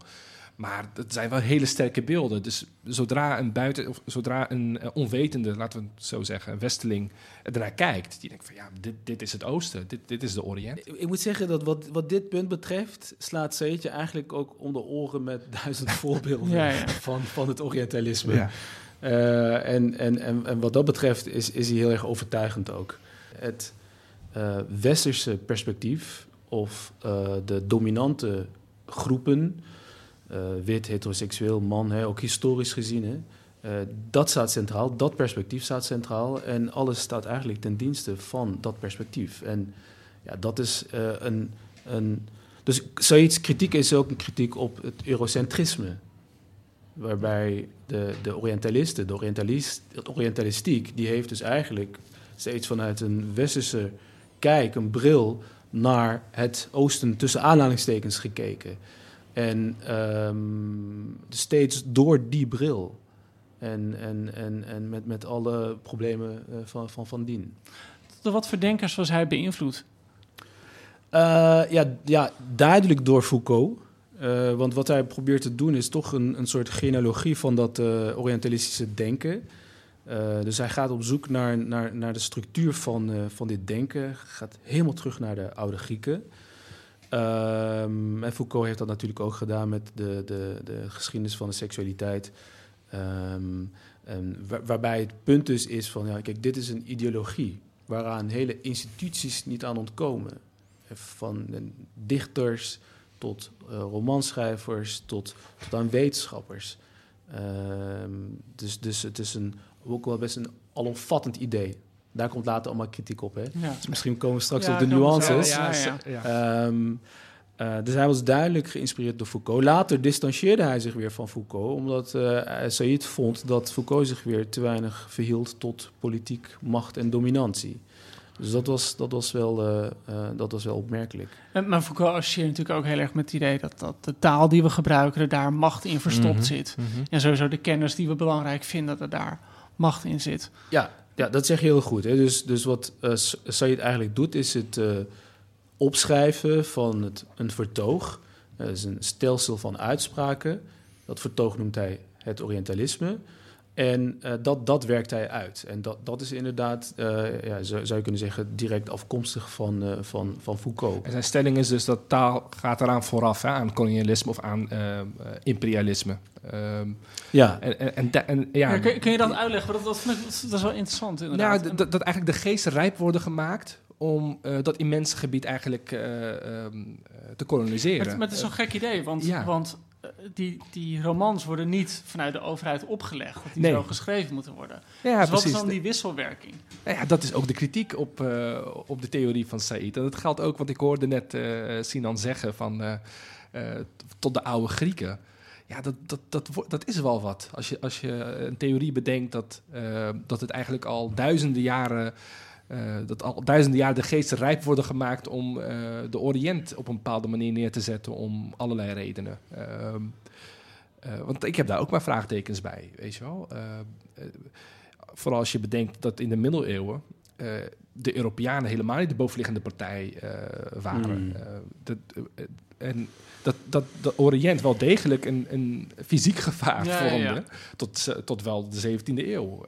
Maar het zijn wel hele sterke beelden. Dus zodra een buiten, of zodra een eh, onwetende, laten we het zo zeggen, een westeling ernaar kijkt, die denkt van ja, dit, dit is het oosten, dit, dit is de Oriënt. Ik, ik moet zeggen dat wat, wat dit punt betreft, slaat Seetje eigenlijk ook om de oren met duizend voorbeelden Ja, ja. Van, van het Orientalisme. Ja. Eh, en, en, en, en wat dat betreft is, is hij heel erg overtuigend ook. Het eh, westerse perspectief of eh, de dominante groepen, wit, heteroseksueel, man, hè, ook historisch gezien, hè, eh, dat staat centraal, dat perspectief staat centraal en alles staat eigenlijk ten dienste van dat perspectief. En ja, dat is eh, een, een. Dus zoiets kritiek is ook een kritiek op het eurocentrisme. Waarbij de, de Orientalisten, de Orientalist, Orientalistiek, die heeft dus eigenlijk steeds vanuit een westerse kijk, een bril, naar het oosten tussen aanhalingstekens gekeken. En ehm, steeds door die bril. En, en, en, en met, met alle problemen eh, van, van, van dien. Door wat voor denkers was hij beïnvloed? Eh, ja, ja, duidelijk door Foucault. Eh, want wat hij probeert te doen is toch een, een soort genealogie van dat eh, Orientalistische denken. Dus hij gaat op zoek naar, naar, naar de structuur van, van dit denken. Gaat helemaal terug naar de oude Grieken. Ehm, en Foucault heeft dat natuurlijk ook gedaan met de, de, de geschiedenis van de seksualiteit. Ehm, waarbij het punt dus is van, ja, kijk, dit is een ideologie waaraan hele instituties niet aan ontkomen. Van eh, dichters tot eh, romanschrijvers tot, tot aan wetenschappers. Ehm, dus, dus het is een, ook wel best een alomvattend idee. Daar komt later allemaal kritiek op. Hè? Ja. Dus misschien komen we straks Ja, op de nuances. Ja, ja, ja. ja. Ehm, eh, dus hij was duidelijk geïnspireerd door Foucault. Later distancieerde hij zich weer van Foucault, omdat eh Said vond dat Foucault zich weer te weinig verhield tot politiek macht en dominantie. Dus dat was, dat was, wel, eh, eh, dat was wel opmerkelijk. En- Maar Foucault associeert natuurlijk ook heel erg met het idee dat, dat de taal die we gebruiken, er daar macht in verstopt Mhm. zit. Mhm. En sowieso de kennis die we belangrijk vinden, dat er daar macht in zit. Ja, ja dat zeg je heel goed. Hè? Dus, dus wat eh S- Said eigenlijk doet, is het eh, opschrijven van het, een vertoog. Eh, Dat is een stelsel van uitspraken. Dat vertoog noemt hij het Orientalisme. En eh, dat, dat werkt hij uit. En dat, dat is inderdaad, eh, ja, zou, zou je kunnen zeggen, direct afkomstig van, eh, van, van Foucault. En zijn stelling is dus dat taal gaat eraan vooraf, hè, aan kolonialisme of aan imperialisme. Ehm, Ja, en, en, en, ja, Ja, kun, kun je dat uitleggen? Dat, dat, vind ik, dat is wel interessant inderdaad. Nou, dat, dat eigenlijk de geesten rijp worden gemaakt om eh, dat immense gebied eigenlijk eh, em, eh, te koloniseren. Maar, maar het is zo'n gek idee, want, Ja. want die, die romans worden niet vanuit de overheid opgelegd. Dat die Nee. zo geschreven moeten worden. ja, dus wat precies. is dan die wisselwerking? Nou ja, dat is ook de kritiek op, eh, op de theorie van Said. En dat geldt ook, wat ik hoorde net eh, Sinan zeggen, van, eh, eh, tot de oude Grieken. Ja, dat, dat, dat, dat is wel wat. Als je, als je een theorie bedenkt dat, eh, dat het eigenlijk al duizenden jaren... eh, dat al duizenden jaren de geesten rijp worden gemaakt om eh, de Oriënt op een bepaalde manier neer te zetten om allerlei redenen. Ehm, eh, want ik heb daar ook maar vraagtekens bij, weet je wel. Eh, eh, vooral als je bedenkt dat in de middeleeuwen de Europeanen helemaal niet de bovenliggende partij waren. Hmm. Dat, en dat, dat de Oriënt wel degelijk een, een fysiek gevaar Ja, vormde, ja. Tot, tot wel de 17e eeuw.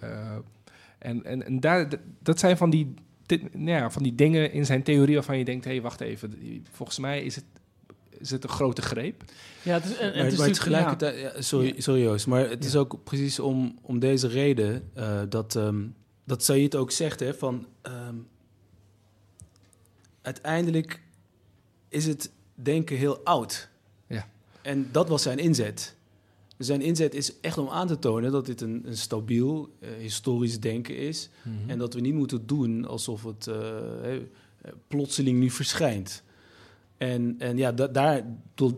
En en, en daar, dat zijn van die, dit- nou ja, van die dingen in zijn theorie waarvan je denkt, hé, hey, wacht even, volgens mij is het, is het een grote greep. Ja, het is, en, maar, het is maar natuurlijk- tegelijkertijd, ja, sorry, sorry Joost, maar het is ook precies om, om deze reden eh, dat, ehm dat Said ook zegt, hè, van ehm, uiteindelijk is het denken heel oud. Ja. En dat was zijn inzet. Zijn inzet is echt om aan te tonen dat dit een, een stabiel eh, historisch denken is. En dat we niet moeten doen alsof het eh, eh, plotseling nu verschijnt. En, en ja, da- daar,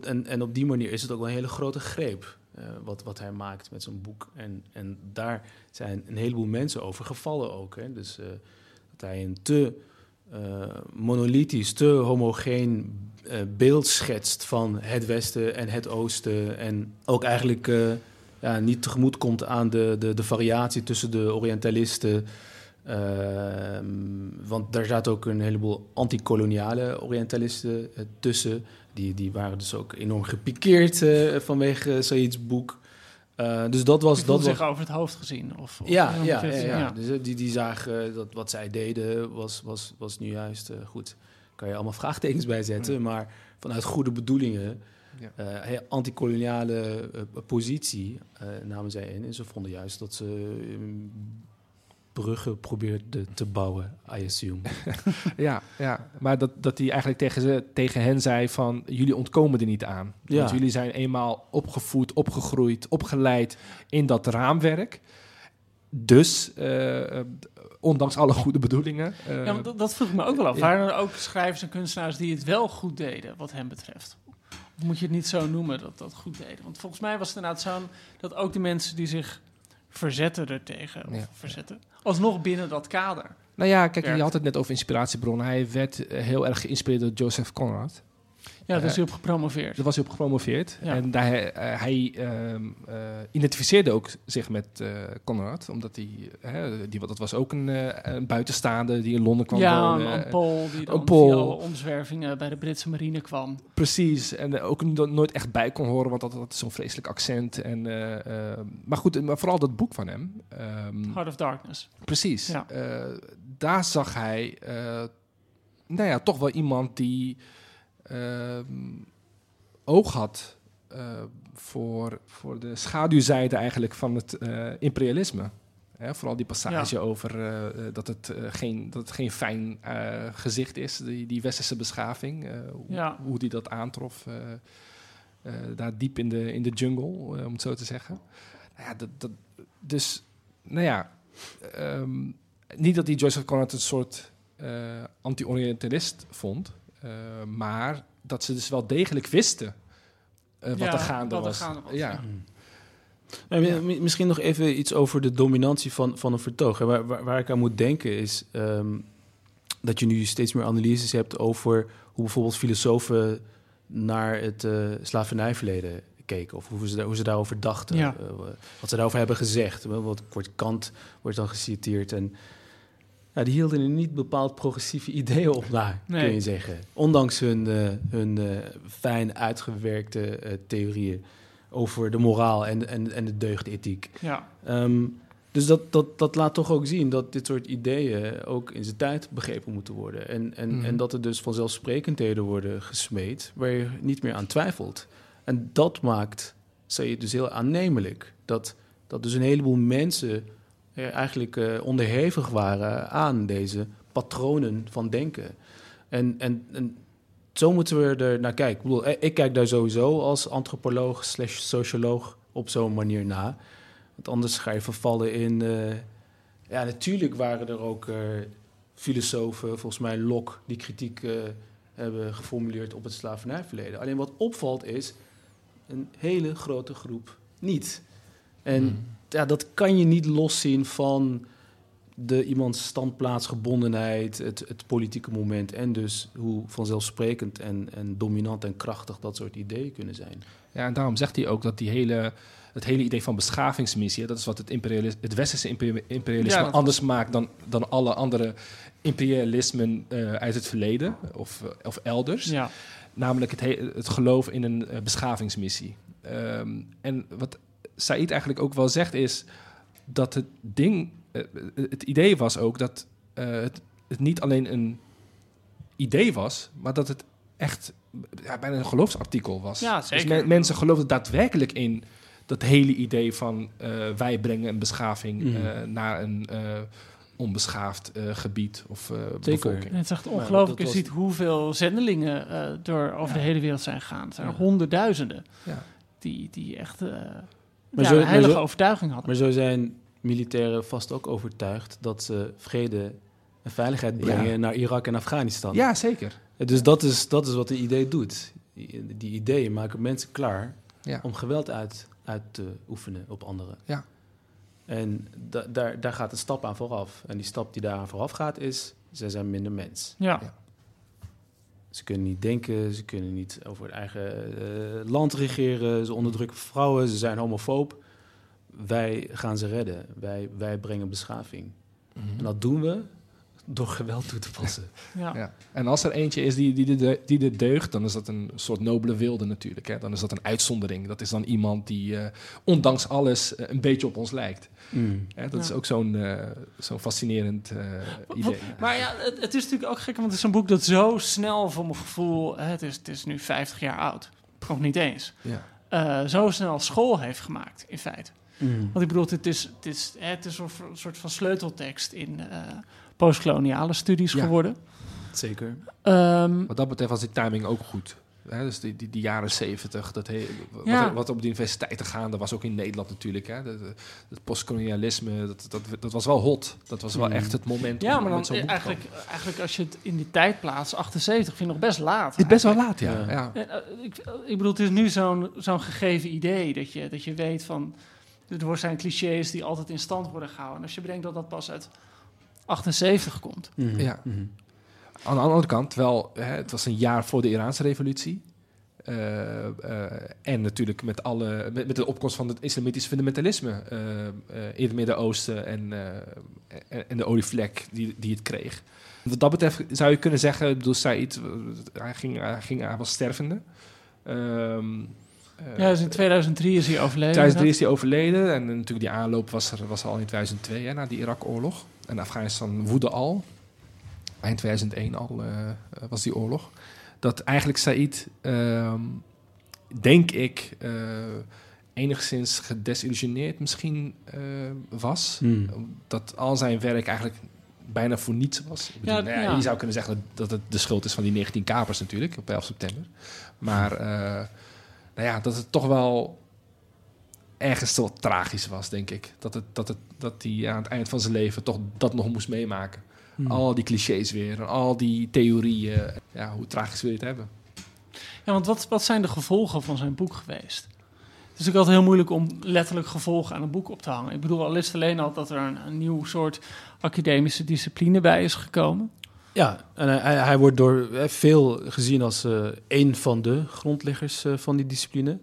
en, en op die manier is het ook wel een hele grote greep. wat, wat hij maakt met zo'n boek. En, en daar zijn een heleboel mensen over gevallen ook. Hè. Dus dat hij een te monolithisch, te homogeen beeld schetst van het Westen en het Oosten. En ook eigenlijk eh, ja, niet tegemoet komt aan de, de, de variatie tussen de Orientalisten. Ehm, want daar zaten ook een heleboel antikoloniale Orientalisten eh, tussen. Die, die waren dus ook enorm gepikeerd eh, vanwege Said's boek. Eh, dus dat was. Die Dat was zich over het hoofd gezien. Of, of ja, ja, ja, het- ja. Dus eh, die, die zagen dat wat zij deden was, was, was nu juist eh, goed. Kan je allemaal vraagtekens bij zetten, maar vanuit goede bedoelingen, Ja. he- antikoloniale eh, positie eh, namen zij in. En ze vonden juist dat ze eh, bruggen probeerden te bouwen, I assume. Ja, ja. maar dat, dat hij eigenlijk tegen, ze, tegen hen zei van... jullie ontkomen er niet aan. Ja. Want jullie zijn eenmaal opgevoed, opgegroeid, opgeleid in dat raamwerk. Dus, eh, eh, ondanks alle goede bedoelingen... eh, Ja, want dat, dat vroeg ik me ook wel af. Waren er ook schrijvers en kunstenaars die het wel goed deden, wat hem betreft? Of moet je het niet zo noemen dat dat goed deden? Want volgens mij was het inderdaad zo dat ook de mensen die zich verzetten ertegen, of Ja. verzetten, alsnog binnen dat kader. Nou ja, kijk, je had het net over inspiratiebronnen. Hij werd eh, heel erg geïnspireerd door Joseph Conrad. Ja, daar is Eh, hij op gepromoveerd. Daar was hij op gepromoveerd. Ja. En daar, eh, hij ehm, eh, identificeerde ook zich met eh Conrad. Omdat hij, die, dat was ook een, eh, een buitenstaande die in Londen kwam ja, wonen. een, een Pool die dan via alle omzwervingen bij de Britse marine kwam. Precies. En ook no- nooit echt bij kon horen, want dat had zo'n vreselijk accent. En, eh, eh, maar goed, maar vooral dat boek van hem. ehm, Heart of Darkness. Precies. Ja. Eh, daar zag hij, eh, nou ja, toch wel iemand die oog had eh, voor, voor de schaduwzijde eigenlijk van het eh, imperialisme. Hè, vooral die passage over eh, dat, het, geen, dat het geen fijn gezicht is, die, die westerse beschaving. hoe, Ja. hoe die dat aantrof, daar diep in de, in de jungle, om het zo te zeggen. Nou ja, dat, dat, dus, nou ja, Ehm, niet dat die Joseph Conrad een soort anti-orientalist vond, maar dat ze dus wel degelijk wisten eh, wat Ja, er gaande wat er was. gaande was, ja. mi- misschien nog even iets over de dominantie van, van een vertoog. En Waar, waar, waar ik aan moet denken is ehm, dat je nu steeds meer analyses hebt over hoe bijvoorbeeld filosofen naar het eh, slavernijverleden keken. Of hoe ze, daar- hoe ze daarover dachten. Ja. eh, wat ze daarover hebben gezegd. Wat wordt Kant wordt dan geciteerd. En die hielden er niet bepaald progressieve ideeën op na, Nee. kun je zeggen. Ondanks hun, eh, hun eh, fijn uitgewerkte eh, theorieën over de moraal en, en, en de deugdethiek. Ja. Ehm, dus dat, dat, dat laat toch ook zien dat dit soort ideeën ook in zijn tijd begrepen moeten worden. En, en, Mhm. en dat er dus vanzelfsprekendheden worden gesmeed waar je niet meer aan twijfelt. En dat maakt, zei je dus heel aannemelijk, dat, dat dus een heleboel mensen eigenlijk eh, onderhevig waren aan deze patronen van denken. En, en, en zo moeten we er naar kijken. Ik, bedoel, eh, ik kijk daar sowieso als antropoloog slash socioloog op zo'n manier na. Want anders ga je vervallen in... eh, ja, natuurlijk waren er ook eh, filosofen, volgens mij Locke, die kritiek eh, hebben geformuleerd op het slavernijverleden. Alleen wat opvalt is een hele grote groep niet. En Hmm. Ja, dat kan je niet loszien van de iemands standplaatsgebondenheid, het, het politieke moment en dus hoe vanzelfsprekend en, en dominant en krachtig dat soort ideeën kunnen zijn. Ja, en daarom zegt hij ook dat die hele, het hele idee van beschavingsmissie, dat is wat het, imperialis- het westerse imperi- imperialisme Ja, dat- anders maakt dan, dan alle andere imperialismen eh, uit het verleden of, eh, of elders. ja. Namelijk het, he- het geloof in een eh, beschavingsmissie. Ehm, en wat Said eigenlijk ook wel zegt is dat het ding, eh, het idee was ook dat eh, het, het niet alleen een idee was, maar dat het echt ja, bijna een geloofsartikel was. Ja, Dus zeker. men- mensen geloofden daadwerkelijk in dat hele idee van eh, wij brengen een beschaving Mhm. eh, naar een eh, onbeschaafd eh, gebied of eh bevolking. En het is echt Maar ongelooflijk. Je was- ziet hoeveel zendelingen eh, door over de hele wereld zijn gegaan. Zijn Ja. honderdduizenden Ja. die, die echt eh ja, zo- een maar heilige zo- overtuiging hadden. Maar zo zijn militairen vast ook overtuigd dat ze vrede en veiligheid brengen Ja. naar Irak en Afghanistan. Ja, zeker. Dus dat is, dat is wat de idee doet. Die, ideeën maken mensen klaar Ja. om geweld uit, uit te oefenen op anderen. Ja. En da- daar, daar gaat een stap aan vooraf. En die stap die daaraan vooraf gaat is, zij zijn minder mens. Ja. Ze kunnen niet denken, ze kunnen niet over het eigen eh, land regeren, ze onderdrukken vrouwen, ze zijn homofoob. Wij gaan ze redden, wij, wij brengen beschaving. En dat doen we door geweld toe te passen. Ja. Ja. En als er eentje is die, die, de, die de deugt, dan is dat een soort nobele wilde natuurlijk. Hè? Dan is dat een uitzondering. Dat is dan iemand die eh, ondanks alles eh, een beetje op ons lijkt. Hè? Dat is ook zo'n eh, zo'n fascinerend eh, idee. Maar ja, het, het is natuurlijk ook gek, want het is een boek dat zo snel voor mijn gevoel... Hè, het, is, het is nu 50 jaar oud, nog niet eens... Ja. eh, zo snel school heeft gemaakt, in feite. Want ik bedoel, het is, het is, hè, het is een soort- een soort van sleuteltekst in eh, postkoloniale studies Ja. geworden. Zeker. Wat dat betreft was die timing ook goed. Hè? Dus die, die, die jaren zeventig, dat he- wat, Ja. er- wat op de universiteiten gaande was, ook in Nederland natuurlijk. Hè? Het postkolonialisme, dat, dat, dat was wel hot. Dat was wel Mm. echt het moment Ja, om maar dan komen. eigenlijk, eigenlijk als je het in die tijd plaatst, 78, vind ik nog best laat. Het is best wel laat, ja. Ja. ja. En, eh, ik, ik bedoel, het is nu zo'n zo'n gegeven idee dat je, dat je weet van... Er zijn clichés die altijd in stand worden gehouden. En als je bedenkt dat dat pas uit 78 komt. Mhm. Ja. Mhm. aan de andere kant wel, hè, het was een jaar voor de Iraanse revolutie. Uh, uh, en natuurlijk met, alle, met, met, de opkomst van het islamitisch fundamentalisme uh, in het Midden-Oosten en, en, en, de olievlek die, die het kreeg. Wat dat betreft zou je kunnen zeggen, ik bedoel, Said, hij, ging, hij, ging, hij was stervende. Um, ja, dus in 2003 is hij overleden. 2003 is hij overleden en natuurlijk die aanloop was er, was al in 2002, hè, na die Irak-oorlog. En Afghanistan woedde al. Eind 2001 al was die oorlog dat eigenlijk Said, ehm, denk ik, uh, enigszins gedesillusioneerd misschien uh, was. Hmm. Dat al zijn werk eigenlijk bijna voor niets was. Ik bedoel, ja, nou ja, Je zou kunnen zeggen dat het de schuld is van die 19 kapers natuurlijk, op 11 september. Maar uh, nou ja, dat het toch wel ergens zo tragisch was, denk ik. Dat, het, dat, het, dat hij aan het eind van zijn leven toch dat nog moest meemaken. Hmm. Al die clichés weer en al die theorieën. Ja, hoe tragisch wil je het hebben? Ja, want wat, wat zijn de gevolgen van zijn boek geweest? Het is natuurlijk altijd heel moeilijk om letterlijk gevolgen aan een boek op te hangen. Ik bedoel, al is het alleen al dat er een, een nieuw soort academische discipline bij is gekomen. Ja, en hij, hij wordt door veel gezien als uh, een van de grondleggers uh, van die discipline.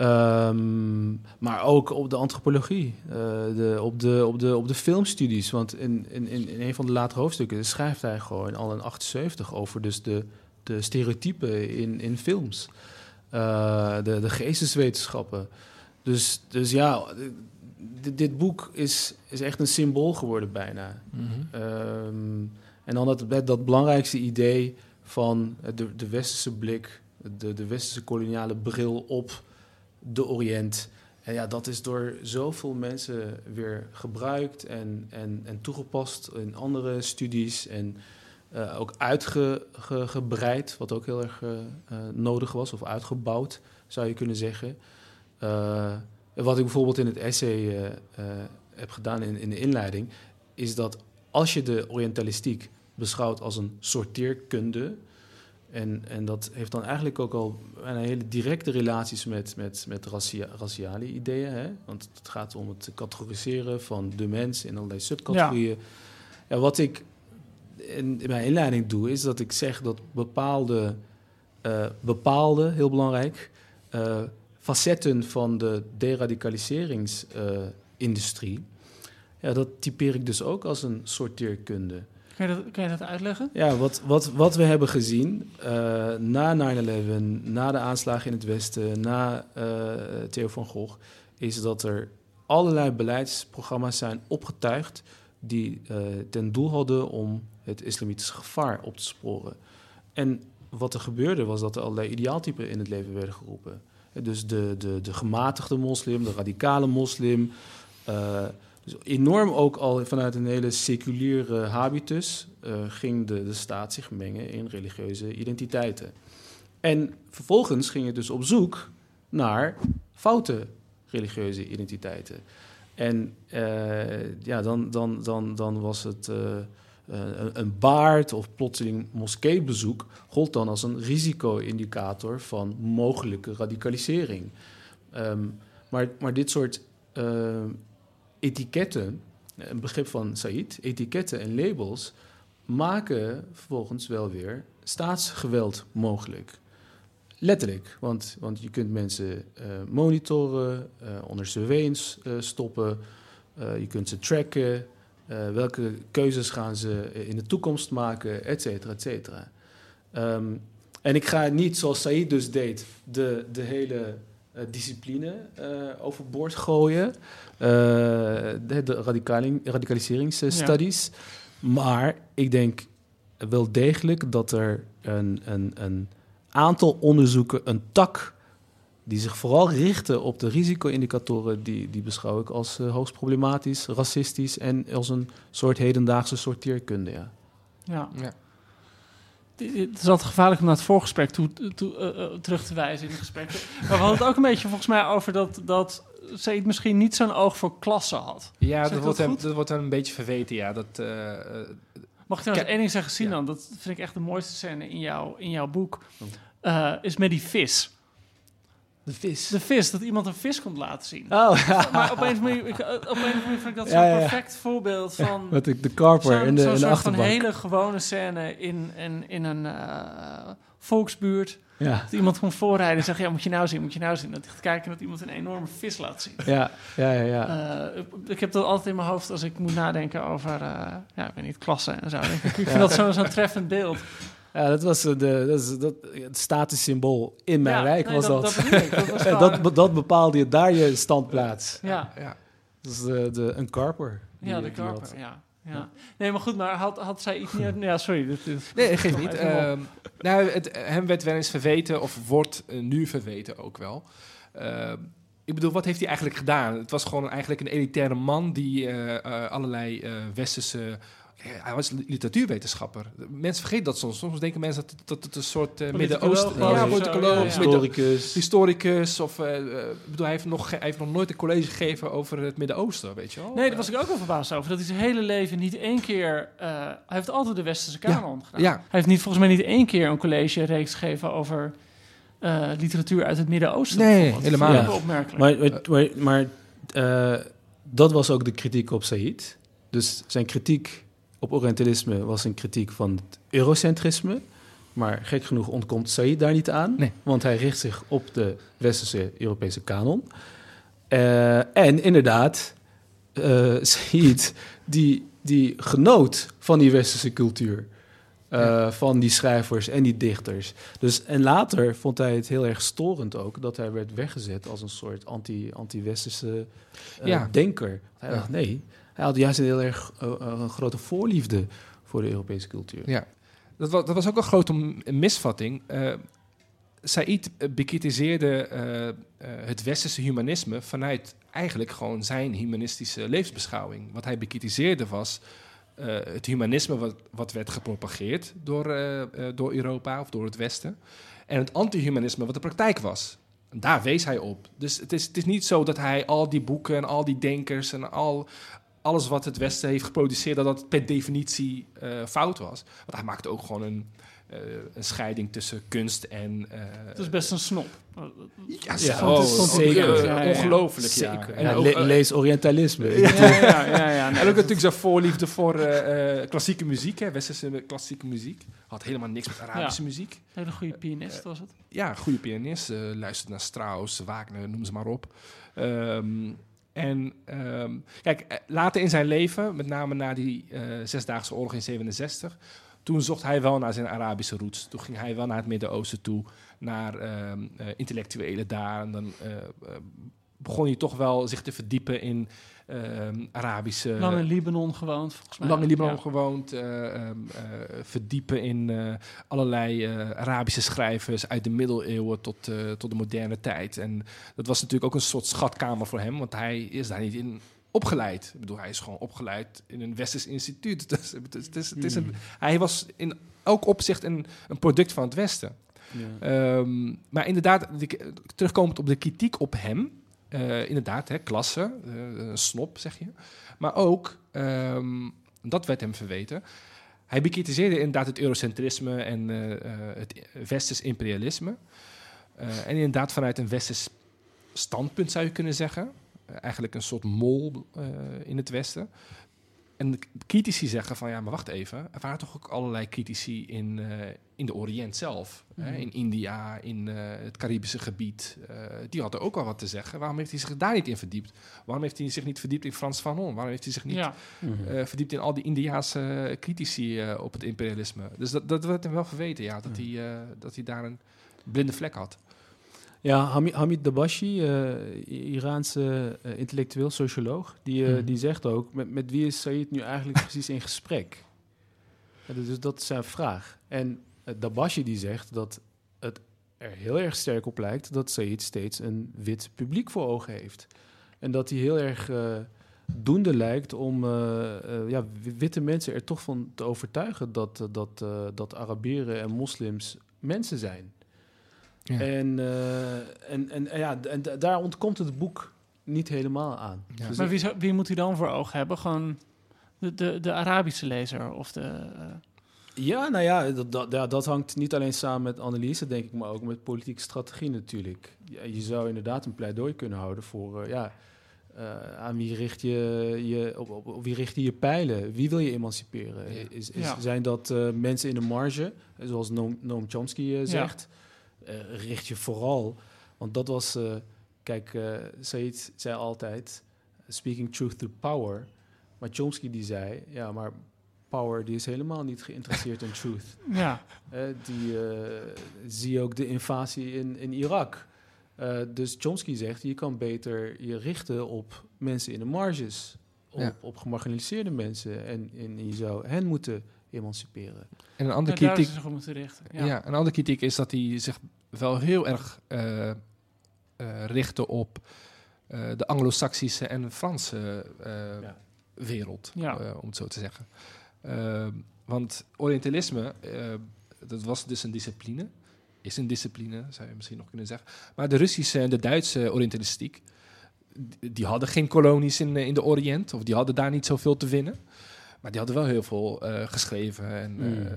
Um, maar ook op de antropologie, uh, de, op, de, op, de, op de filmstudies. Want in, in, in een van de latere hoofdstukken schrijft hij gewoon al in 78 over dus de, de stereotypen in, in films. Uh, de, de geesteswetenschappen. Dus, dus ja, dit, dit boek is, is echt een symbool geworden bijna. Mm -hmm. um, en dan dat, dat belangrijkste idee van de, de westerse blik, de, de westerse koloniale bril op de Oriënt. En ja, dat is door zoveel mensen weer gebruikt en, en, en toegepast in andere studies. En uh, ook uitgebreid, wat ook heel erg uh, nodig was, of uitgebouwd, zou je kunnen zeggen. Wat ik bijvoorbeeld in het essay heb gedaan in, in de inleiding, is dat als je de Orientalistiek beschouwt als een sorteerkunde, en, en dat heeft dan eigenlijk ook al een hele directe relaties met, met, met racia raciale ideeën. Hè? Want het gaat om het categoriseren van de mens in allerlei subcategorieën. Ja. wat ik in, in, mijn inleiding doe, is dat ik zeg dat bepaalde, uh, bepaalde heel belangrijk, uh, facetten van de deradicaliseringsindustrie, uh, ja, dat typeer ik dus ook als een sorteerkunde. Kan je dat, uitleggen? Ja, wat, wat, wat we hebben gezien uh, na 9-11, na de aanslagen in het Westen, na uh, Theo van Gogh, is dat er allerlei beleidsprogramma's zijn opgetuigd die uh, ten doel hadden om het islamitische gevaar op te sporen. En wat er gebeurde was dat er allerlei ideaaltypen in het leven werden geroepen. Dus de, de, de gematigde moslim, de radicale moslim, dus enorm ook al vanuit een hele seculiere habitus uh, ging de, de staat zich mengen in religieuze identiteiten. En vervolgens ging het dus op zoek naar foute religieuze identiteiten. En uh, ja, dan, dan, dan, dan was het uh, een, baard of plotseling moskeebezoek gold dan als een risico-indicator van mogelijke radicalisering. Um, maar, maar dit soort etiketten, een begrip van Said, etiketten en labels maken vervolgens wel weer staatsgeweld mogelijk. Letterlijk, want, want je kunt mensen uh, monitoren, uh, onder surveillance uh, stoppen, je kunt ze tracken, welke keuzes gaan ze in de toekomst maken, et cetera, et cetera. Um, en ik ga niet, zoals Said dus deed, de, de hele discipline uh, overboord gooien. Uh, de, de radicaliseringsstudies. Ja. Maar ik denk wel degelijk dat er een, een, een aantal onderzoeken, een tak die zich vooral richten op de risico-indicatoren, die, die beschouw ik als uh, hoogst problematisch, racistisch en als een soort hedendaagse sorteerkunde. Ja. ja. ja het is altijd gevaarlijk om naar het voorgesprek toe, toe uh, terug te wijzen in het gesprek. Maar we hadden het ook een beetje volgens mij over dat, dat ze misschien niet zo'n oog voor klasse had. Ja, dat, wordt, hem, dat wordt hem een beetje verweten, ja. Dat, uh, Mag ik trouwens één ding zeggen, Sinan? Ja. Dat vind ik echt de mooiste scène in, jou, in jouw boek. Uh, is met die vis. De vis. De vis, dat iemand een vis komt laten zien. Oh, ja. Maar op een of andere manier, ik- vind ik dat zo'n ja, ja. perfect voorbeeld van... Met de, de karper zo'n in de, zo'n in de achterbank. hele gewone scène in, in, in een eh, volksbuurt. Ja, Dat iemand komt voorrijden en zegt, ja, moet je nou zien, moet je nou zien. Dat gaat kijken dat iemand een enorme vis laat zien. ja, ja, ja. ja. Eh, ik- ik heb dat altijd in mijn hoofd als ik moet nadenken over, eh, ja, ik weet niet, klassen en zo. Ik, ik vind dat zo'n zo'n treffend beeld. Ja, dat was eh, de, dat is, dat, het statussymbool in mijn Ja, wijk nee, was dat. Dat. Dat, was En gewoon- dat, be- dat bepaalde je daar je standplaats. ja, Ja. Dat is de, de, een karper. ja, de karper, had. ja. Ja. Nee, maar goed, maar had, had zij iets meer... Ja, sorry. Dit, dit, Nee, dat geeft Kom niet. Ehm, nou, het, hem werd wel eens verweten, of wordt eh, nu verweten ook wel. Ehm, ik bedoel, wat heeft hij eigenlijk gedaan? Het was gewoon eigenlijk een elitaire man die eh, eh, allerlei eh, westerse... hij was literatuurwetenschapper. Mensen vergeten dat soms. Soms denken mensen dat, dat het een soort eh, Midden-Oosten... Ja, politicoloog, ja, ja. Historicus. historicus. Of, eh, eh, bedoel, hij heeft, nog, hij heeft nog nooit een college gegeven over het Midden-Oosten, weet je wel? Nee, daar was ik ook wel verbaasd over. Dat hij zijn hele leven niet één keer... eh, hij heeft altijd de westerse kanon gedaan. Ja. Hij heeft niet, volgens mij niet één keer een college-reeks gegeven over eh, literatuur uit het Midden-Oosten. Nee, helemaal niet. opmerkelijk. Maar, maar, maar eh, dat was ook de kritiek op Said. Dus zijn kritiek op Orientalisme was een kritiek van het eurocentrisme. Maar gek genoeg ontkomt Said daar niet aan. Nee. Want hij richt zich op de westerse Europese kanon. Eh, en inderdaad, Said die, die genoot van die westerse cultuur. eh, Van die schrijvers en die dichters. Dus, en later vond hij het heel erg storend ook dat hij werd weggezet als een soort anti- anti-westerse Ja. denker. Hij Ja. dacht nee, hij had juist een heel erg een grote voorliefde voor de Europese cultuur. Ja, dat was, dat was ook een grote misvatting. Eh Said bekritiseerde het westerse humanisme vanuit eigenlijk gewoon zijn humanistische levensbeschouwing. Wat hij bekritiseerde was het humanisme wat, wat werd gepropageerd door, door Europa of door het Westen. En het antihumanisme wat de praktijk was. Daar wees hij op. Dus het is, het is niet zo dat hij al die boeken en al die denkers en al, alles wat het Westen heeft geproduceerd, dat dat per definitie eh, fout was. Want hij maakte ook gewoon een, eh, een scheiding tussen kunst en. eh, Het is best een snop. ja, Ja, zo, het is zeker. Ja, ja. ongelooflijk. Ja. Zeker. En Ja, ook, le- lees Orientalisme. Ja, ja, ja. ja, nee, en ook natuurlijk zijn voorliefde voor eh, eh, klassieke muziek, hè, westerse klassieke muziek. Had helemaal niks met Arabische muziek. Een hele goede pianist was het. Ja, goede pianist. eh luistert naar Strauss, Wagner, noem ze maar op. Ehm, en ehm, kijk, eh, later in zijn leven, met name na die eh, Zesdaagse Oorlog in 67, toen zocht hij wel naar zijn Arabische roots. Toen ging hij wel naar het Midden-Oosten toe, naar ehm, eh, intellectuelen daar. En dan begon hij toch wel zich te verdiepen in Arabische... Lang in Libanon gewoond, volgens mij. Lang in Libanon Ja. gewoond, eh, ehm, eh, verdiepen in eh, allerlei Arabische schrijvers uit de middeleeuwen tot, tot de moderne tijd. En dat was natuurlijk ook een soort schatkamer voor hem, want hij is daar niet in opgeleid. Ik bedoel, hij is gewoon opgeleid in een westers instituut. Dus, het is, het is, het is een, hij was in elk opzicht een, een product van het Westen. Ja. Ehm, maar inderdaad, de- terugkomend op de kritiek op hem. Eh, inderdaad, hè, klasse, een snop zeg je. Maar ook, ehm, dat werd hem verweten. Hij bekritiseerde inderdaad het eurocentrisme en eh, het westers imperialisme. En inderdaad vanuit een westers standpunt zou je kunnen zeggen. Eigenlijk een soort mol in het westen. En de critici zeggen van ja, maar wacht even. Er waren toch ook allerlei critici in, eh, in de Oriënt zelf. Hè? In India, in eh, het Caribische gebied. Eh, die hadden ook al wat te zeggen. Waarom heeft hij zich daar niet in verdiept? Waarom heeft hij zich niet verdiept in Frans Fanon? Waarom heeft hij zich niet Ja, Mhm. eh, verdiept in al die Indiaanse critici eh, op het imperialisme? Dus dat, dat werd hem wel verweten, ja. Dat, hij, eh, dat hij daar een blinde vlek had. Ja, Hamid, Dabashi, eh, Iraanse eh, intellectueel socioloog, die, eh, Mhm. die zegt ook, met, met wie is Said nu eigenlijk precies in gesprek? Ja, dus dat is zijn vraag. En Dabashi die zegt dat het er heel erg sterk op lijkt dat Said steeds een wit publiek voor ogen heeft. En dat hij heel erg doende lijkt om ja, wi- witte mensen er toch van te overtuigen dat, dat, dat Arabieren en moslims mensen zijn. Ja. En, eh, en, en, en ja, en daar ontkomt het boek niet helemaal aan. Ja. Dus maar wie, zou- wie moet hij dan voor ogen hebben? Gewoon de, de, de Arabische lezer of de... eh, Ja, nou ja dat, dat, ja, dat hangt niet alleen samen met analyse, denk ik, maar ook met politieke strategie natuurlijk. Ja, je zou inderdaad een pleidooi kunnen houden voor, eh, ja, eh, aan wie richt je, je op, op, op wie richt je je pijlen? Wie wil je emanciperen? Is, is, Ja. Zijn dat eh, mensen in de marge, zoals Noam, Noam Chomsky eh, zegt? Richt je vooral, want dat was, eh, kijk, eh Said zei altijd, speaking truth to power. Maar Chomsky die zei, ja, maar power die is helemaal niet geïnteresseerd in truth. Ja, Eh, die eh, zie ook de invasie in, in Irak. Eh, dus Chomsky zegt, je kan beter je richten op mensen in de marges. Op, Ja. op gemarginaliseerde mensen. En, en je zou hen moeten emanciperen. En een andere is kritiek, zich op moeten richten. ja. Ja. een andere kritiek is dat hij zich wel heel erg eh, eh, richtte op eh, de Anglo-Saxische en Franse eh, Ja. wereld, Ja. eh, om het zo te zeggen. Eh, want Orientalisme, eh, dat was dus een discipline, is een discipline, zou je misschien nog kunnen zeggen. Maar de Russische en de Duitse Orientalistiek, die- hadden geen kolonies in, in de Oriënt, of die hadden daar niet zoveel te winnen. Maar die hadden wel heel veel eh, geschreven. En, Mm. eh,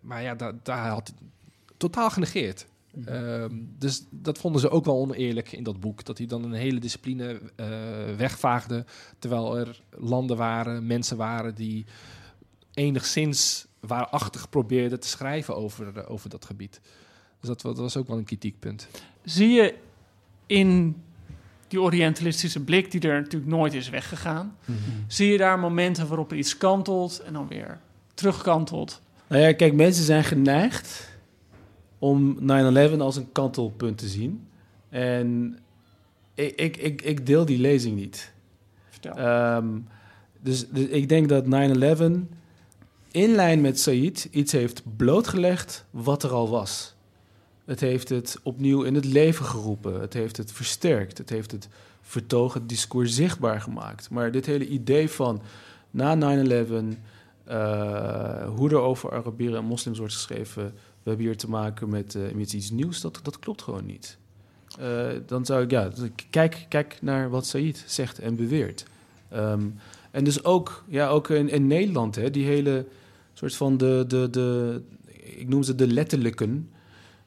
maar ja, da- daar had hij totaal genegeerd. Mhm. Ehm, dus dat vonden ze ook wel oneerlijk in dat boek. Dat hij dan een hele discipline eh, wegvaagde. Terwijl er landen waren, mensen waren die enigszins waarachtig probeerden te schrijven over, over dat gebied. Dus dat, dat was ook wel een kritiekpunt. Zie je in die orientalistische blik, die er natuurlijk nooit is weggegaan, zie je daar momenten waarop er iets kantelt en dan weer terugkantelt? Nou ja, kijk, mensen zijn geneigd om 9-11 als een kantelpunt te zien. En ik, ik, ik, ik deel die lezing niet. Vertel. Ehm, dus, dus ik denk dat 9-11 in lijn met Said iets heeft blootgelegd wat er al was. Het heeft het opnieuw in het leven geroepen. Het heeft het versterkt. Het heeft het vertogen, het discours zichtbaar gemaakt. Maar dit hele idee van na 9-11, eh, hoe er over Arabieren en moslims wordt geschreven, we hebben hier te maken met, eh, met iets nieuws, dat, dat klopt gewoon niet. Eh, dan zou ik, ja, kijk, kijk naar wat Said zegt en beweert. Ehm, en dus ook, ja, ook in, in Nederland, hè, die hele soort van de, de, de, ik noem ze de letterlijken.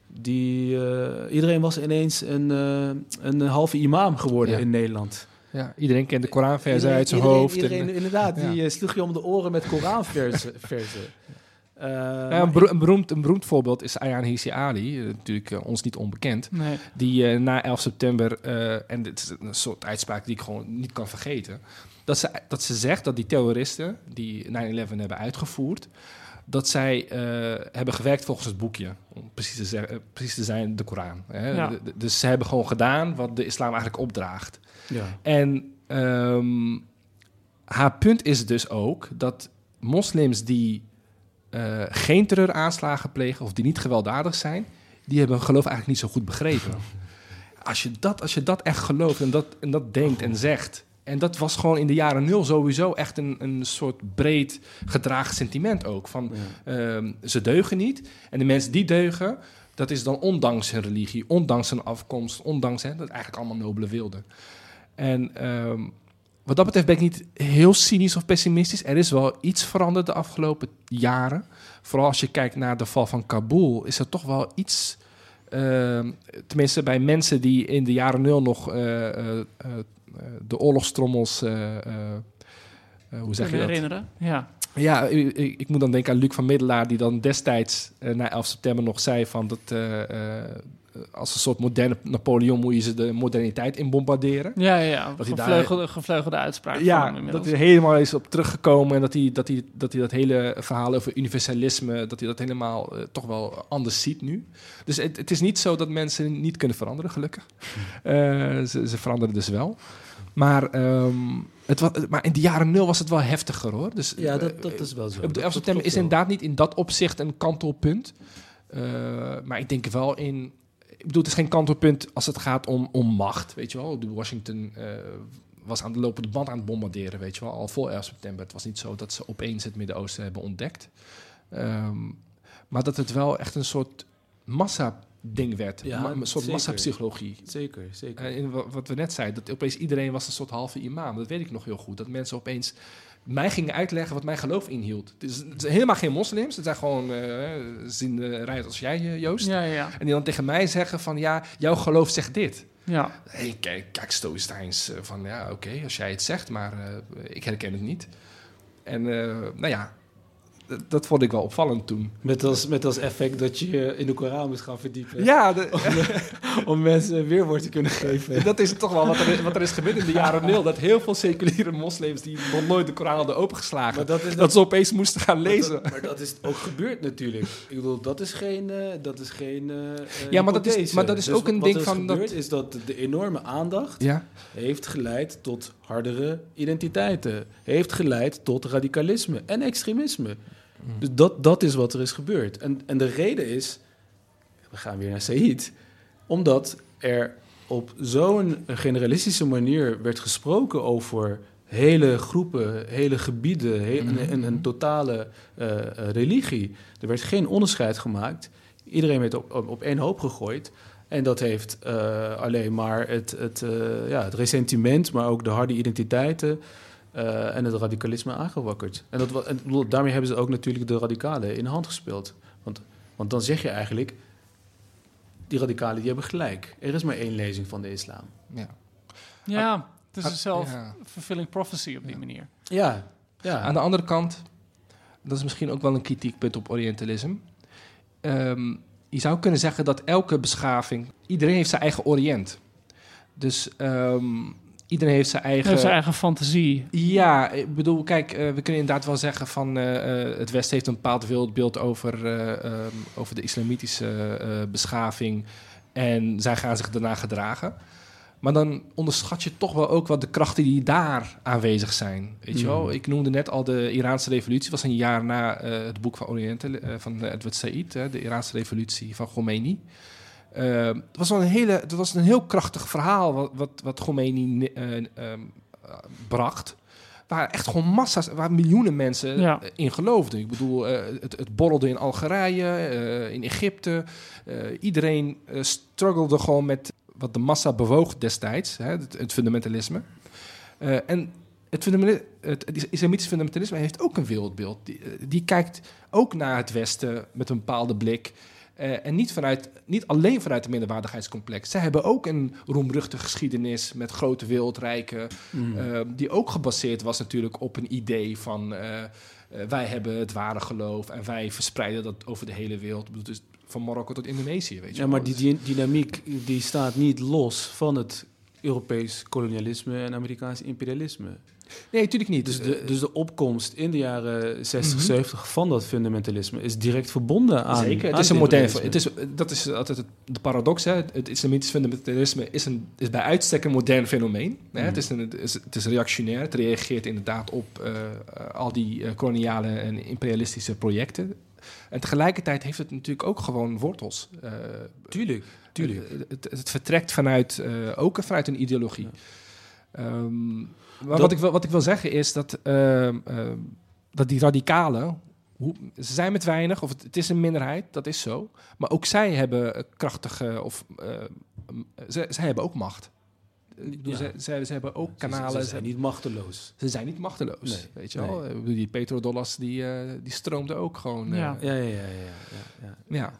Die, eh, iedereen was ineens een, eh, een halve imam geworden Ja. in Nederland. Ja, iedereen kent de Koranversen Iedereen- uit zijn iedereen- hoofd. en- Iedereen, inderdaad, Ja. die eh, sloeg je om de oren met. Eh, Ja, maar een, bero- een, beroemd, een beroemd voorbeeld is Ayaan Hirsi Ali, eh, natuurlijk eh, ons niet onbekend. Nee. Die eh, na 11 september, eh, en dit is een soort uitspraak die ik gewoon niet kan vergeten, dat ze, dat ze zegt dat die terroristen die 9-11 hebben uitgevoerd, dat zij eh, hebben gewerkt volgens het boekje, om precies te, zeggen, eh, precies te zijn, de Koran. Hè? Ja. De- de- dus ze hebben gewoon gedaan wat de islam eigenlijk opdraagt. ja. En ehm, haar punt is dus ook dat moslims die eh, geen terreuraanslagen plegen of die niet gewelddadig zijn, die hebben hun geloof eigenlijk niet zo goed begrepen. Als je dat, als je dat echt gelooft en dat, en dat denkt en zegt. En dat was gewoon in de jaren nul sowieso echt een, een soort breed gedragen sentiment ook. Van ehm, ze deugen niet. En de mensen die deugen, dat is dan ondanks hun religie, ondanks hun afkomst, ondanks hè, dat eigenlijk allemaal nobele wilden. En ehm, wat dat betreft ben ik niet heel cynisch of pessimistisch. Er is wel iets veranderd de afgelopen jaren. Vooral als je kijkt naar de val van Kabul, is er toch wel iets. ehm, tenminste, bij mensen die in de jaren nul nog eh, eh, eh, de oorlogstrommels. eh, eh, eh, hoe zeg je dat? herinneren? Ja. Ja, ik, moet dan denken aan Luc van Middelaar, die dan destijds eh, na 11 september nog zei van dat eh, eh, als een soort moderne Napoleon moet je ze de moderniteit in bombarderen. Ja, ja, ja. Dat hij daar- Gevleugelde, gevleugelde uitspraak Ja, dat hij er helemaal is op teruggekomen en dat hij dat, hij, dat, hij dat hele verhaal over universalisme, dat hij dat helemaal eh, toch wel anders ziet nu. Dus het, het is niet zo dat mensen niet kunnen veranderen, gelukkig. Eh, ze, ze veranderen dus wel. Maar, ehm, het was, maar in de jaren nul was het wel heftiger hoor. Dus, Ja, eh, dat, dat is wel zo. op de Dat- 11 dat september is inderdaad niet in dat opzicht een kantelpunt. Eh, maar ik denk wel in... Ik bedoel, het is geen kantelpunt als het gaat om, om macht, weet je wel. De Washington eh, was aan de lopende band aan het bombarderen, weet je wel. Al voor 11 september. Het was niet zo dat ze opeens het Midden-Oosten hebben ontdekt. Ehm, maar dat het wel echt een soort ding werd. Ja, Ma- een soort zeker. massapsychologie. Zeker, zeker. Wa- wat we net zeiden, dat opeens iedereen was een soort halve imam. Dat weet ik nog heel goed. Dat mensen opeens mij gingen uitleggen wat mijn geloof inhield. Het, is, het zijn helemaal geen moslims. Het zijn gewoon uh, uh, rijdt als jij, eh, Joost. Ja, ja. En die dan tegen mij zeggen van ja, jouw geloof zegt dit. ja. Hey, kijk, kijk stoïcijns eh, van ja, oké, als jij het zegt, maar eh, ik herken het niet. En eh, nou ja, dat, dat vond ik wel opvallend toen. Met als, met als effect dat je je in de Koran moet gaan verdiepen. Ja, de- Om mensen weerwoord te kunnen geven. dat is toch wel wat er, wat er is gebeurd in de jaren nul. Dat heel veel seculiere moslims die nog nooit de Koran hadden opengeslagen, Maar dat is dat ze opeens moesten gaan lezen. Maar dat, maar dat is ook gebeurd natuurlijk. Ik bedoel, dat is geen, eh, dat is geen eh, eh, Ja, maar dat is- maar dat is Dus ook een wat ding is van dat- gebeurd is dat de enorme aandacht Ja, heeft geleid tot hardere identiteiten. Heeft geleid tot radicalisme en extremisme. Dus dat, dat is wat er is gebeurd. En, en de reden is, we gaan weer naar Said, omdat er op zo'n generalistische manier werd gesproken over hele groepen, hele gebieden, een, een, een totale eh, eh, religie. Er werd geen onderscheid gemaakt. Iedereen werd op, op, op één hoop gegooid. En dat heeft eh, alleen maar het, het, ja, het ressentiment, maar ook de harde identiteiten eh, en het radicalisme aangewakkerd. En, dat, en bedoel, daarmee hebben ze ook natuurlijk de radicalen in de hand gespeeld. Want, want dan zeg je eigenlijk, die radicalen die hebben gelijk. Er is maar één lezing van de islam. ja. ja, het is een self-fulfilling prophecy op die manier. Ja, ja. Aan de andere kant, dat is misschien ook wel een kritiekpunt op Orientalisme. Ehm, je zou kunnen zeggen dat elke beschaving, iedereen heeft zijn eigen Oriënt. Dus ehm, iedereen heeft zijn eigen. heeft zijn eigen fantasie. Ja, ik bedoel, kijk, eh, we kunnen inderdaad wel zeggen van eh, eh, het Westen heeft een bepaald wereldbeeld over, eh, ehm, over de islamitische beschaving en zij gaan zich daarna gedragen. Maar dan onderschat je toch wel ook wat de krachten die daar aanwezig zijn. Weet je wel? Mm. Ik noemde net al de Iraanse revolutie, was een jaar na het boek van Oriental eh, van Edward Said, de Iraanse revolutie van Khomeini. Eh, het was wel een hele, het was een heel krachtig verhaal wat, wat, wat Khomeini eh, ehm, eh, bracht. Waar echt gewoon massa's, waar miljoenen mensen Ja. in geloofden. Ik bedoel, eh, het, het borrelde in Algerije, eh, in Egypte. Iedereen struggelde gewoon met wat de massa bewoog destijds, hè, het, het fundamentalisme. En het, fundamenta- het, het islamitisch fundamentalisme heeft ook een wereldbeeld. Die, die kijkt ook naar het Westen met een bepaalde blik. Eh, en niet, vanuit, niet alleen vanuit de minderwaardigheidscomplex. Zij hebben ook een roemruchtige geschiedenis met grote wereldrijken. Mm. eh, die ook gebaseerd was natuurlijk op een idee van... eh, wij hebben het ware geloof en wij verspreiden dat over de hele wereld. Dus van Marokko tot Indonesië, weet je Ja, maar die, Dus- die dynamiek die staat niet los van het Europees kolonialisme en Amerikaans imperialisme. Nee, natuurlijk niet. Dus de, dus de opkomst in de jaren 60, Mhm. 70 van dat fundamentalisme is direct verbonden aan. Zeker, het aan is een modern... Het is, dat is altijd het, de paradox. Hè? Het islamitisch fundamentalisme is, een, is bij uitstek een modern fenomeen. Hè? Mhm. Het, is een, het, is, het is reactionair. Het reageert inderdaad op eh, eh, al die eh, koloniale en imperialistische projecten. En tegelijkertijd heeft het natuurlijk ook gewoon wortels. Eh, Tuurlijk, tuurlijk. Het, het, het vertrekt vanuit, eh, ook vanuit een ideologie. Ehm, maar Dat- wat, ik wil, wat ik wil zeggen is dat, ehm, ehm, dat die radicalen, hoe, ze zijn met weinig, of het, het is een minderheid, dat is zo. Maar ook zij hebben eh, krachtige, of eh, m- ze, zij hebben ook macht. Ik bedoel, Ja. ze, ze, ze hebben ook kanalen. Ze zijn niet machteloos. ze zijn niet machteloos. Nee, weet je nee. wel? Ik bedoel, die petrodollars die, eh, die stroomden ook gewoon. eh, Ja. Ja, ja, ja. ja, ja, ja. ja.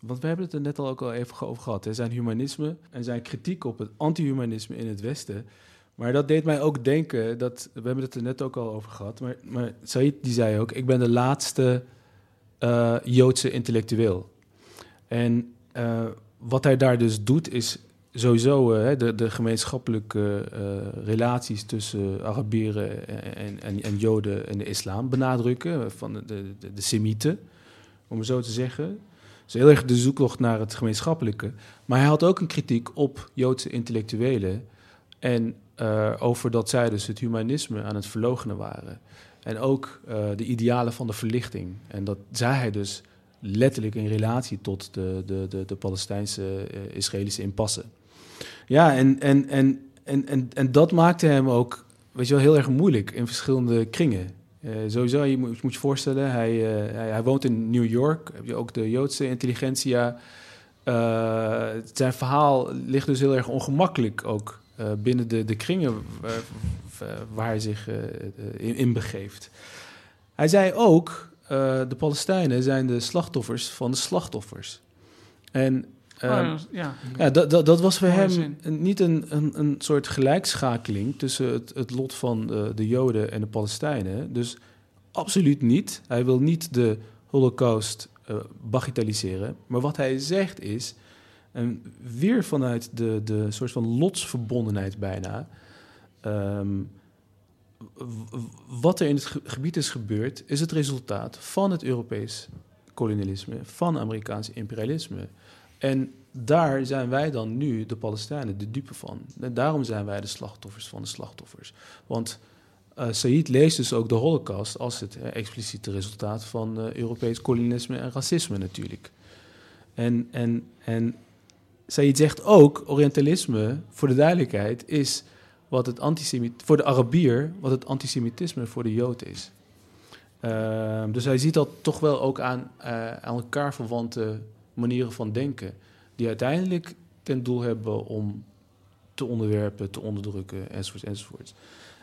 Want we hebben het er net al ook al even over gehad. Er zijn humanisme en zijn kritiek op het anti-humanisme in het Westen. Maar dat deed mij ook denken, dat, we hebben het er net ook al over gehad. Maar, maar die zei ook, ik ben de laatste eh, Joodse intellectueel. En eh, wat hij daar dus doet is sowieso eh, de, de gemeenschappelijke relaties tussen Arabieren en, en, en Joden en de islam benadrukken. Van de, de, de, de Semieten, om het zo te zeggen. Dus heel erg de zoektocht naar het gemeenschappelijke. Maar hij had ook een kritiek op Joodse intellectuelen. En eh, over dat zij dus het humanisme aan het verloochenen waren. En ook eh, de idealen van de verlichting. En dat zei hij dus letterlijk in relatie tot de, de, de, de Palestijnse-Israëlische impasse. Ja, en, en, en, en, en, dat maakte hem ook weet je wel, heel erg moeilijk in verschillende kringen. Sowieso, je moet, je moet je voorstellen, hij, hij, hij woont in New York. Heb je ook de Joodse intelligentsia zijn verhaal ligt dus heel erg ongemakkelijk ook eh, binnen de, de kringen waar, waar hij zich eh, in, in begeeft. Hij zei ook, eh, de Palestijnen zijn de slachtoffers van de slachtoffers. En Oh, ehm, ja. ja, dat, dat, dat was voor Mooie hem zin. niet een, een, een soort gelijkschakeling tussen het, het lot van de, de Joden en de Palestijnen. Dus absoluut niet. Hij wil niet de Holocaust eh bagatelliseren. Maar wat hij zegt is, en weer vanuit de, de soort van lotsverbondenheid bijna. ehm, wat er in het ge- gebied is gebeurd, is het resultaat van het Europees kolonialisme, van Amerikaans imperialisme. En daar zijn wij dan nu, de Palestijnen, de dupe van. En daarom zijn wij de slachtoffers van de slachtoffers. Want eh Said leest dus ook de Holocaust als het eh, expliciete resultaat van eh, Europees kolonialisme en racisme natuurlijk. En, en, en Said zegt ook, Orientalisme, voor de duidelijkheid, is wat het antisemit voor de Arabier, wat het antisemitisme voor de Jood is. Ehm, dus hij ziet dat toch wel ook aan, eh, aan elkaar verwante manieren van denken, die uiteindelijk ten doel hebben om te onderwerpen, te onderdrukken, enzovoorts, enzovoorts.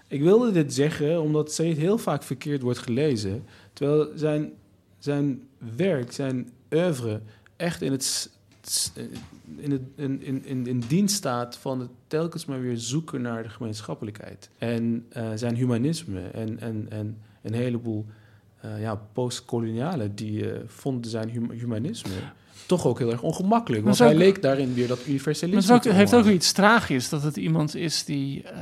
Ik wilde dit zeggen omdat Said heel vaak verkeerd wordt gelezen, terwijl zijn, zijn werk, zijn oeuvre, echt in het in, het, in, in, in, in dienst staat van het telkens maar weer zoeken naar de gemeenschappelijkheid. En eh, zijn humanisme en, en, en een heleboel eh, ja, postkolonialen die eh, vonden zijn hum- humanisme toch ook heel erg ongemakkelijk. Maar Want hij leek daarin weer dat Maar universalisme te het heeft ook iets tragisch dat het iemand is die eh,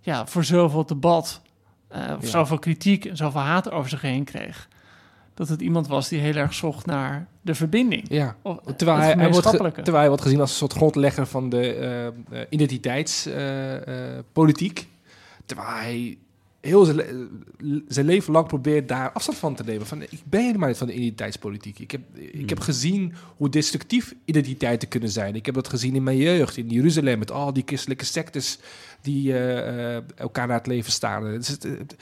ja, voor zoveel debat, eh, of Ja. zoveel kritiek en zoveel haat over zich heen kreeg. Dat het iemand was die heel erg zocht naar de verbinding. Ja, Of, terwijl hij, hij, wordt ge- terwijl hij wordt gezien als een soort grondlegger van de eh, identiteitspolitiek. terwijl hij heel zijn, le- zijn leven lang probeert daar afstand van te nemen. Van, ik ben helemaal niet van de identiteitspolitiek. Ik heb, ik heb gezien hoe destructief identiteiten kunnen zijn. Ik heb dat gezien in mijn jeugd, in Jeruzalem, met al die christelijke sectes die eh, eh, elkaar naar het leven staan. Dus het, het-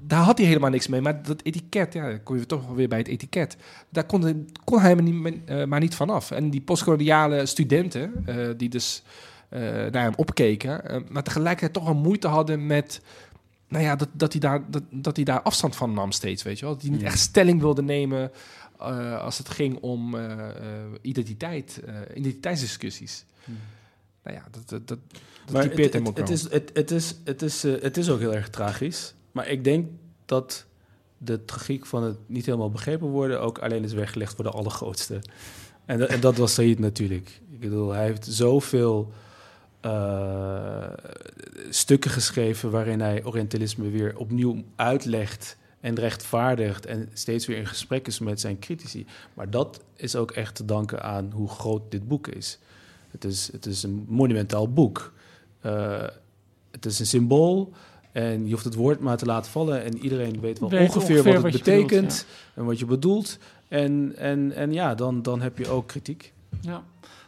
daar had hij helemaal niks mee. Maar dat etiket, ja, dan kom je toch wel weer bij het etiket. Daar kon, hij- kon hij maar niet, eh, maar niet vanaf. En die postkoloniale studenten, eh, die dus eh, naar hem opkeken, maar tegelijkertijd toch wel moeite hadden met. Nou ja, dat, dat, hij daar, dat, dat hij daar afstand van nam steeds, weet je wel. Dat hij niet echt stelling wilde nemen als het ging om identiteit, identiteitsdiscussies. Nou ja, dat, dat, dat, dat Maar typeert het, hem het, ook het, wel. is, het, het, is, het, is, het is ook heel erg tragisch. Maar ik denk dat de tragiek van het niet helemaal begrepen worden... ook alleen is weggelegd voor de allergrootste. En, dat- dat was Said natuurlijk. Ik bedoel, hij heeft zoveel eh, stukken geschreven... waarin hij Orientalisme weer opnieuw uitlegt en rechtvaardigt... en steeds weer in gesprek is met zijn critici. Maar dat is ook echt te danken aan hoe groot dit boek is. Het is, het is een monumentaal boek. Eh, het is een symbool en je hoeft het woord maar te laten vallen en iedereen weet wel Weet ongeveer, ongeveer wat wat het bedoelt, betekent en wat je bedoelt. En, en, en ja, dan, dan heb je ook kritiek. Ja.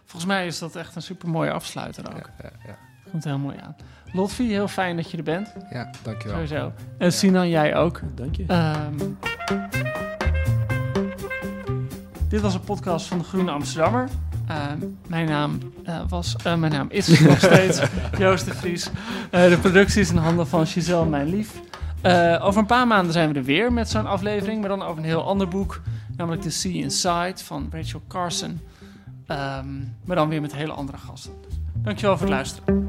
Volgens mij is dat echt een super mooie afsluiter ook. Ja, ja, ja. Komt heel mooi aan. Lotfi, heel fijn dat je er bent. ja, dankjewel. Sowieso. En Sinan, jij ook. Dank je. Ehm, dit was een podcast van de Groene Amsterdammer. Ehm, mijn, naam, eh, was, eh, mijn naam is nog steeds Joost de Vries. Eh, de productie is in handen van Giselle Mijn Lief. Eh, over een paar maanden zijn we er weer met zo'n aflevering, maar dan over een heel ander boek. Namelijk The Sea Inside van Rachel Carson. Ehm, maar dan weer met hele andere gasten. Dankjewel voor het luisteren.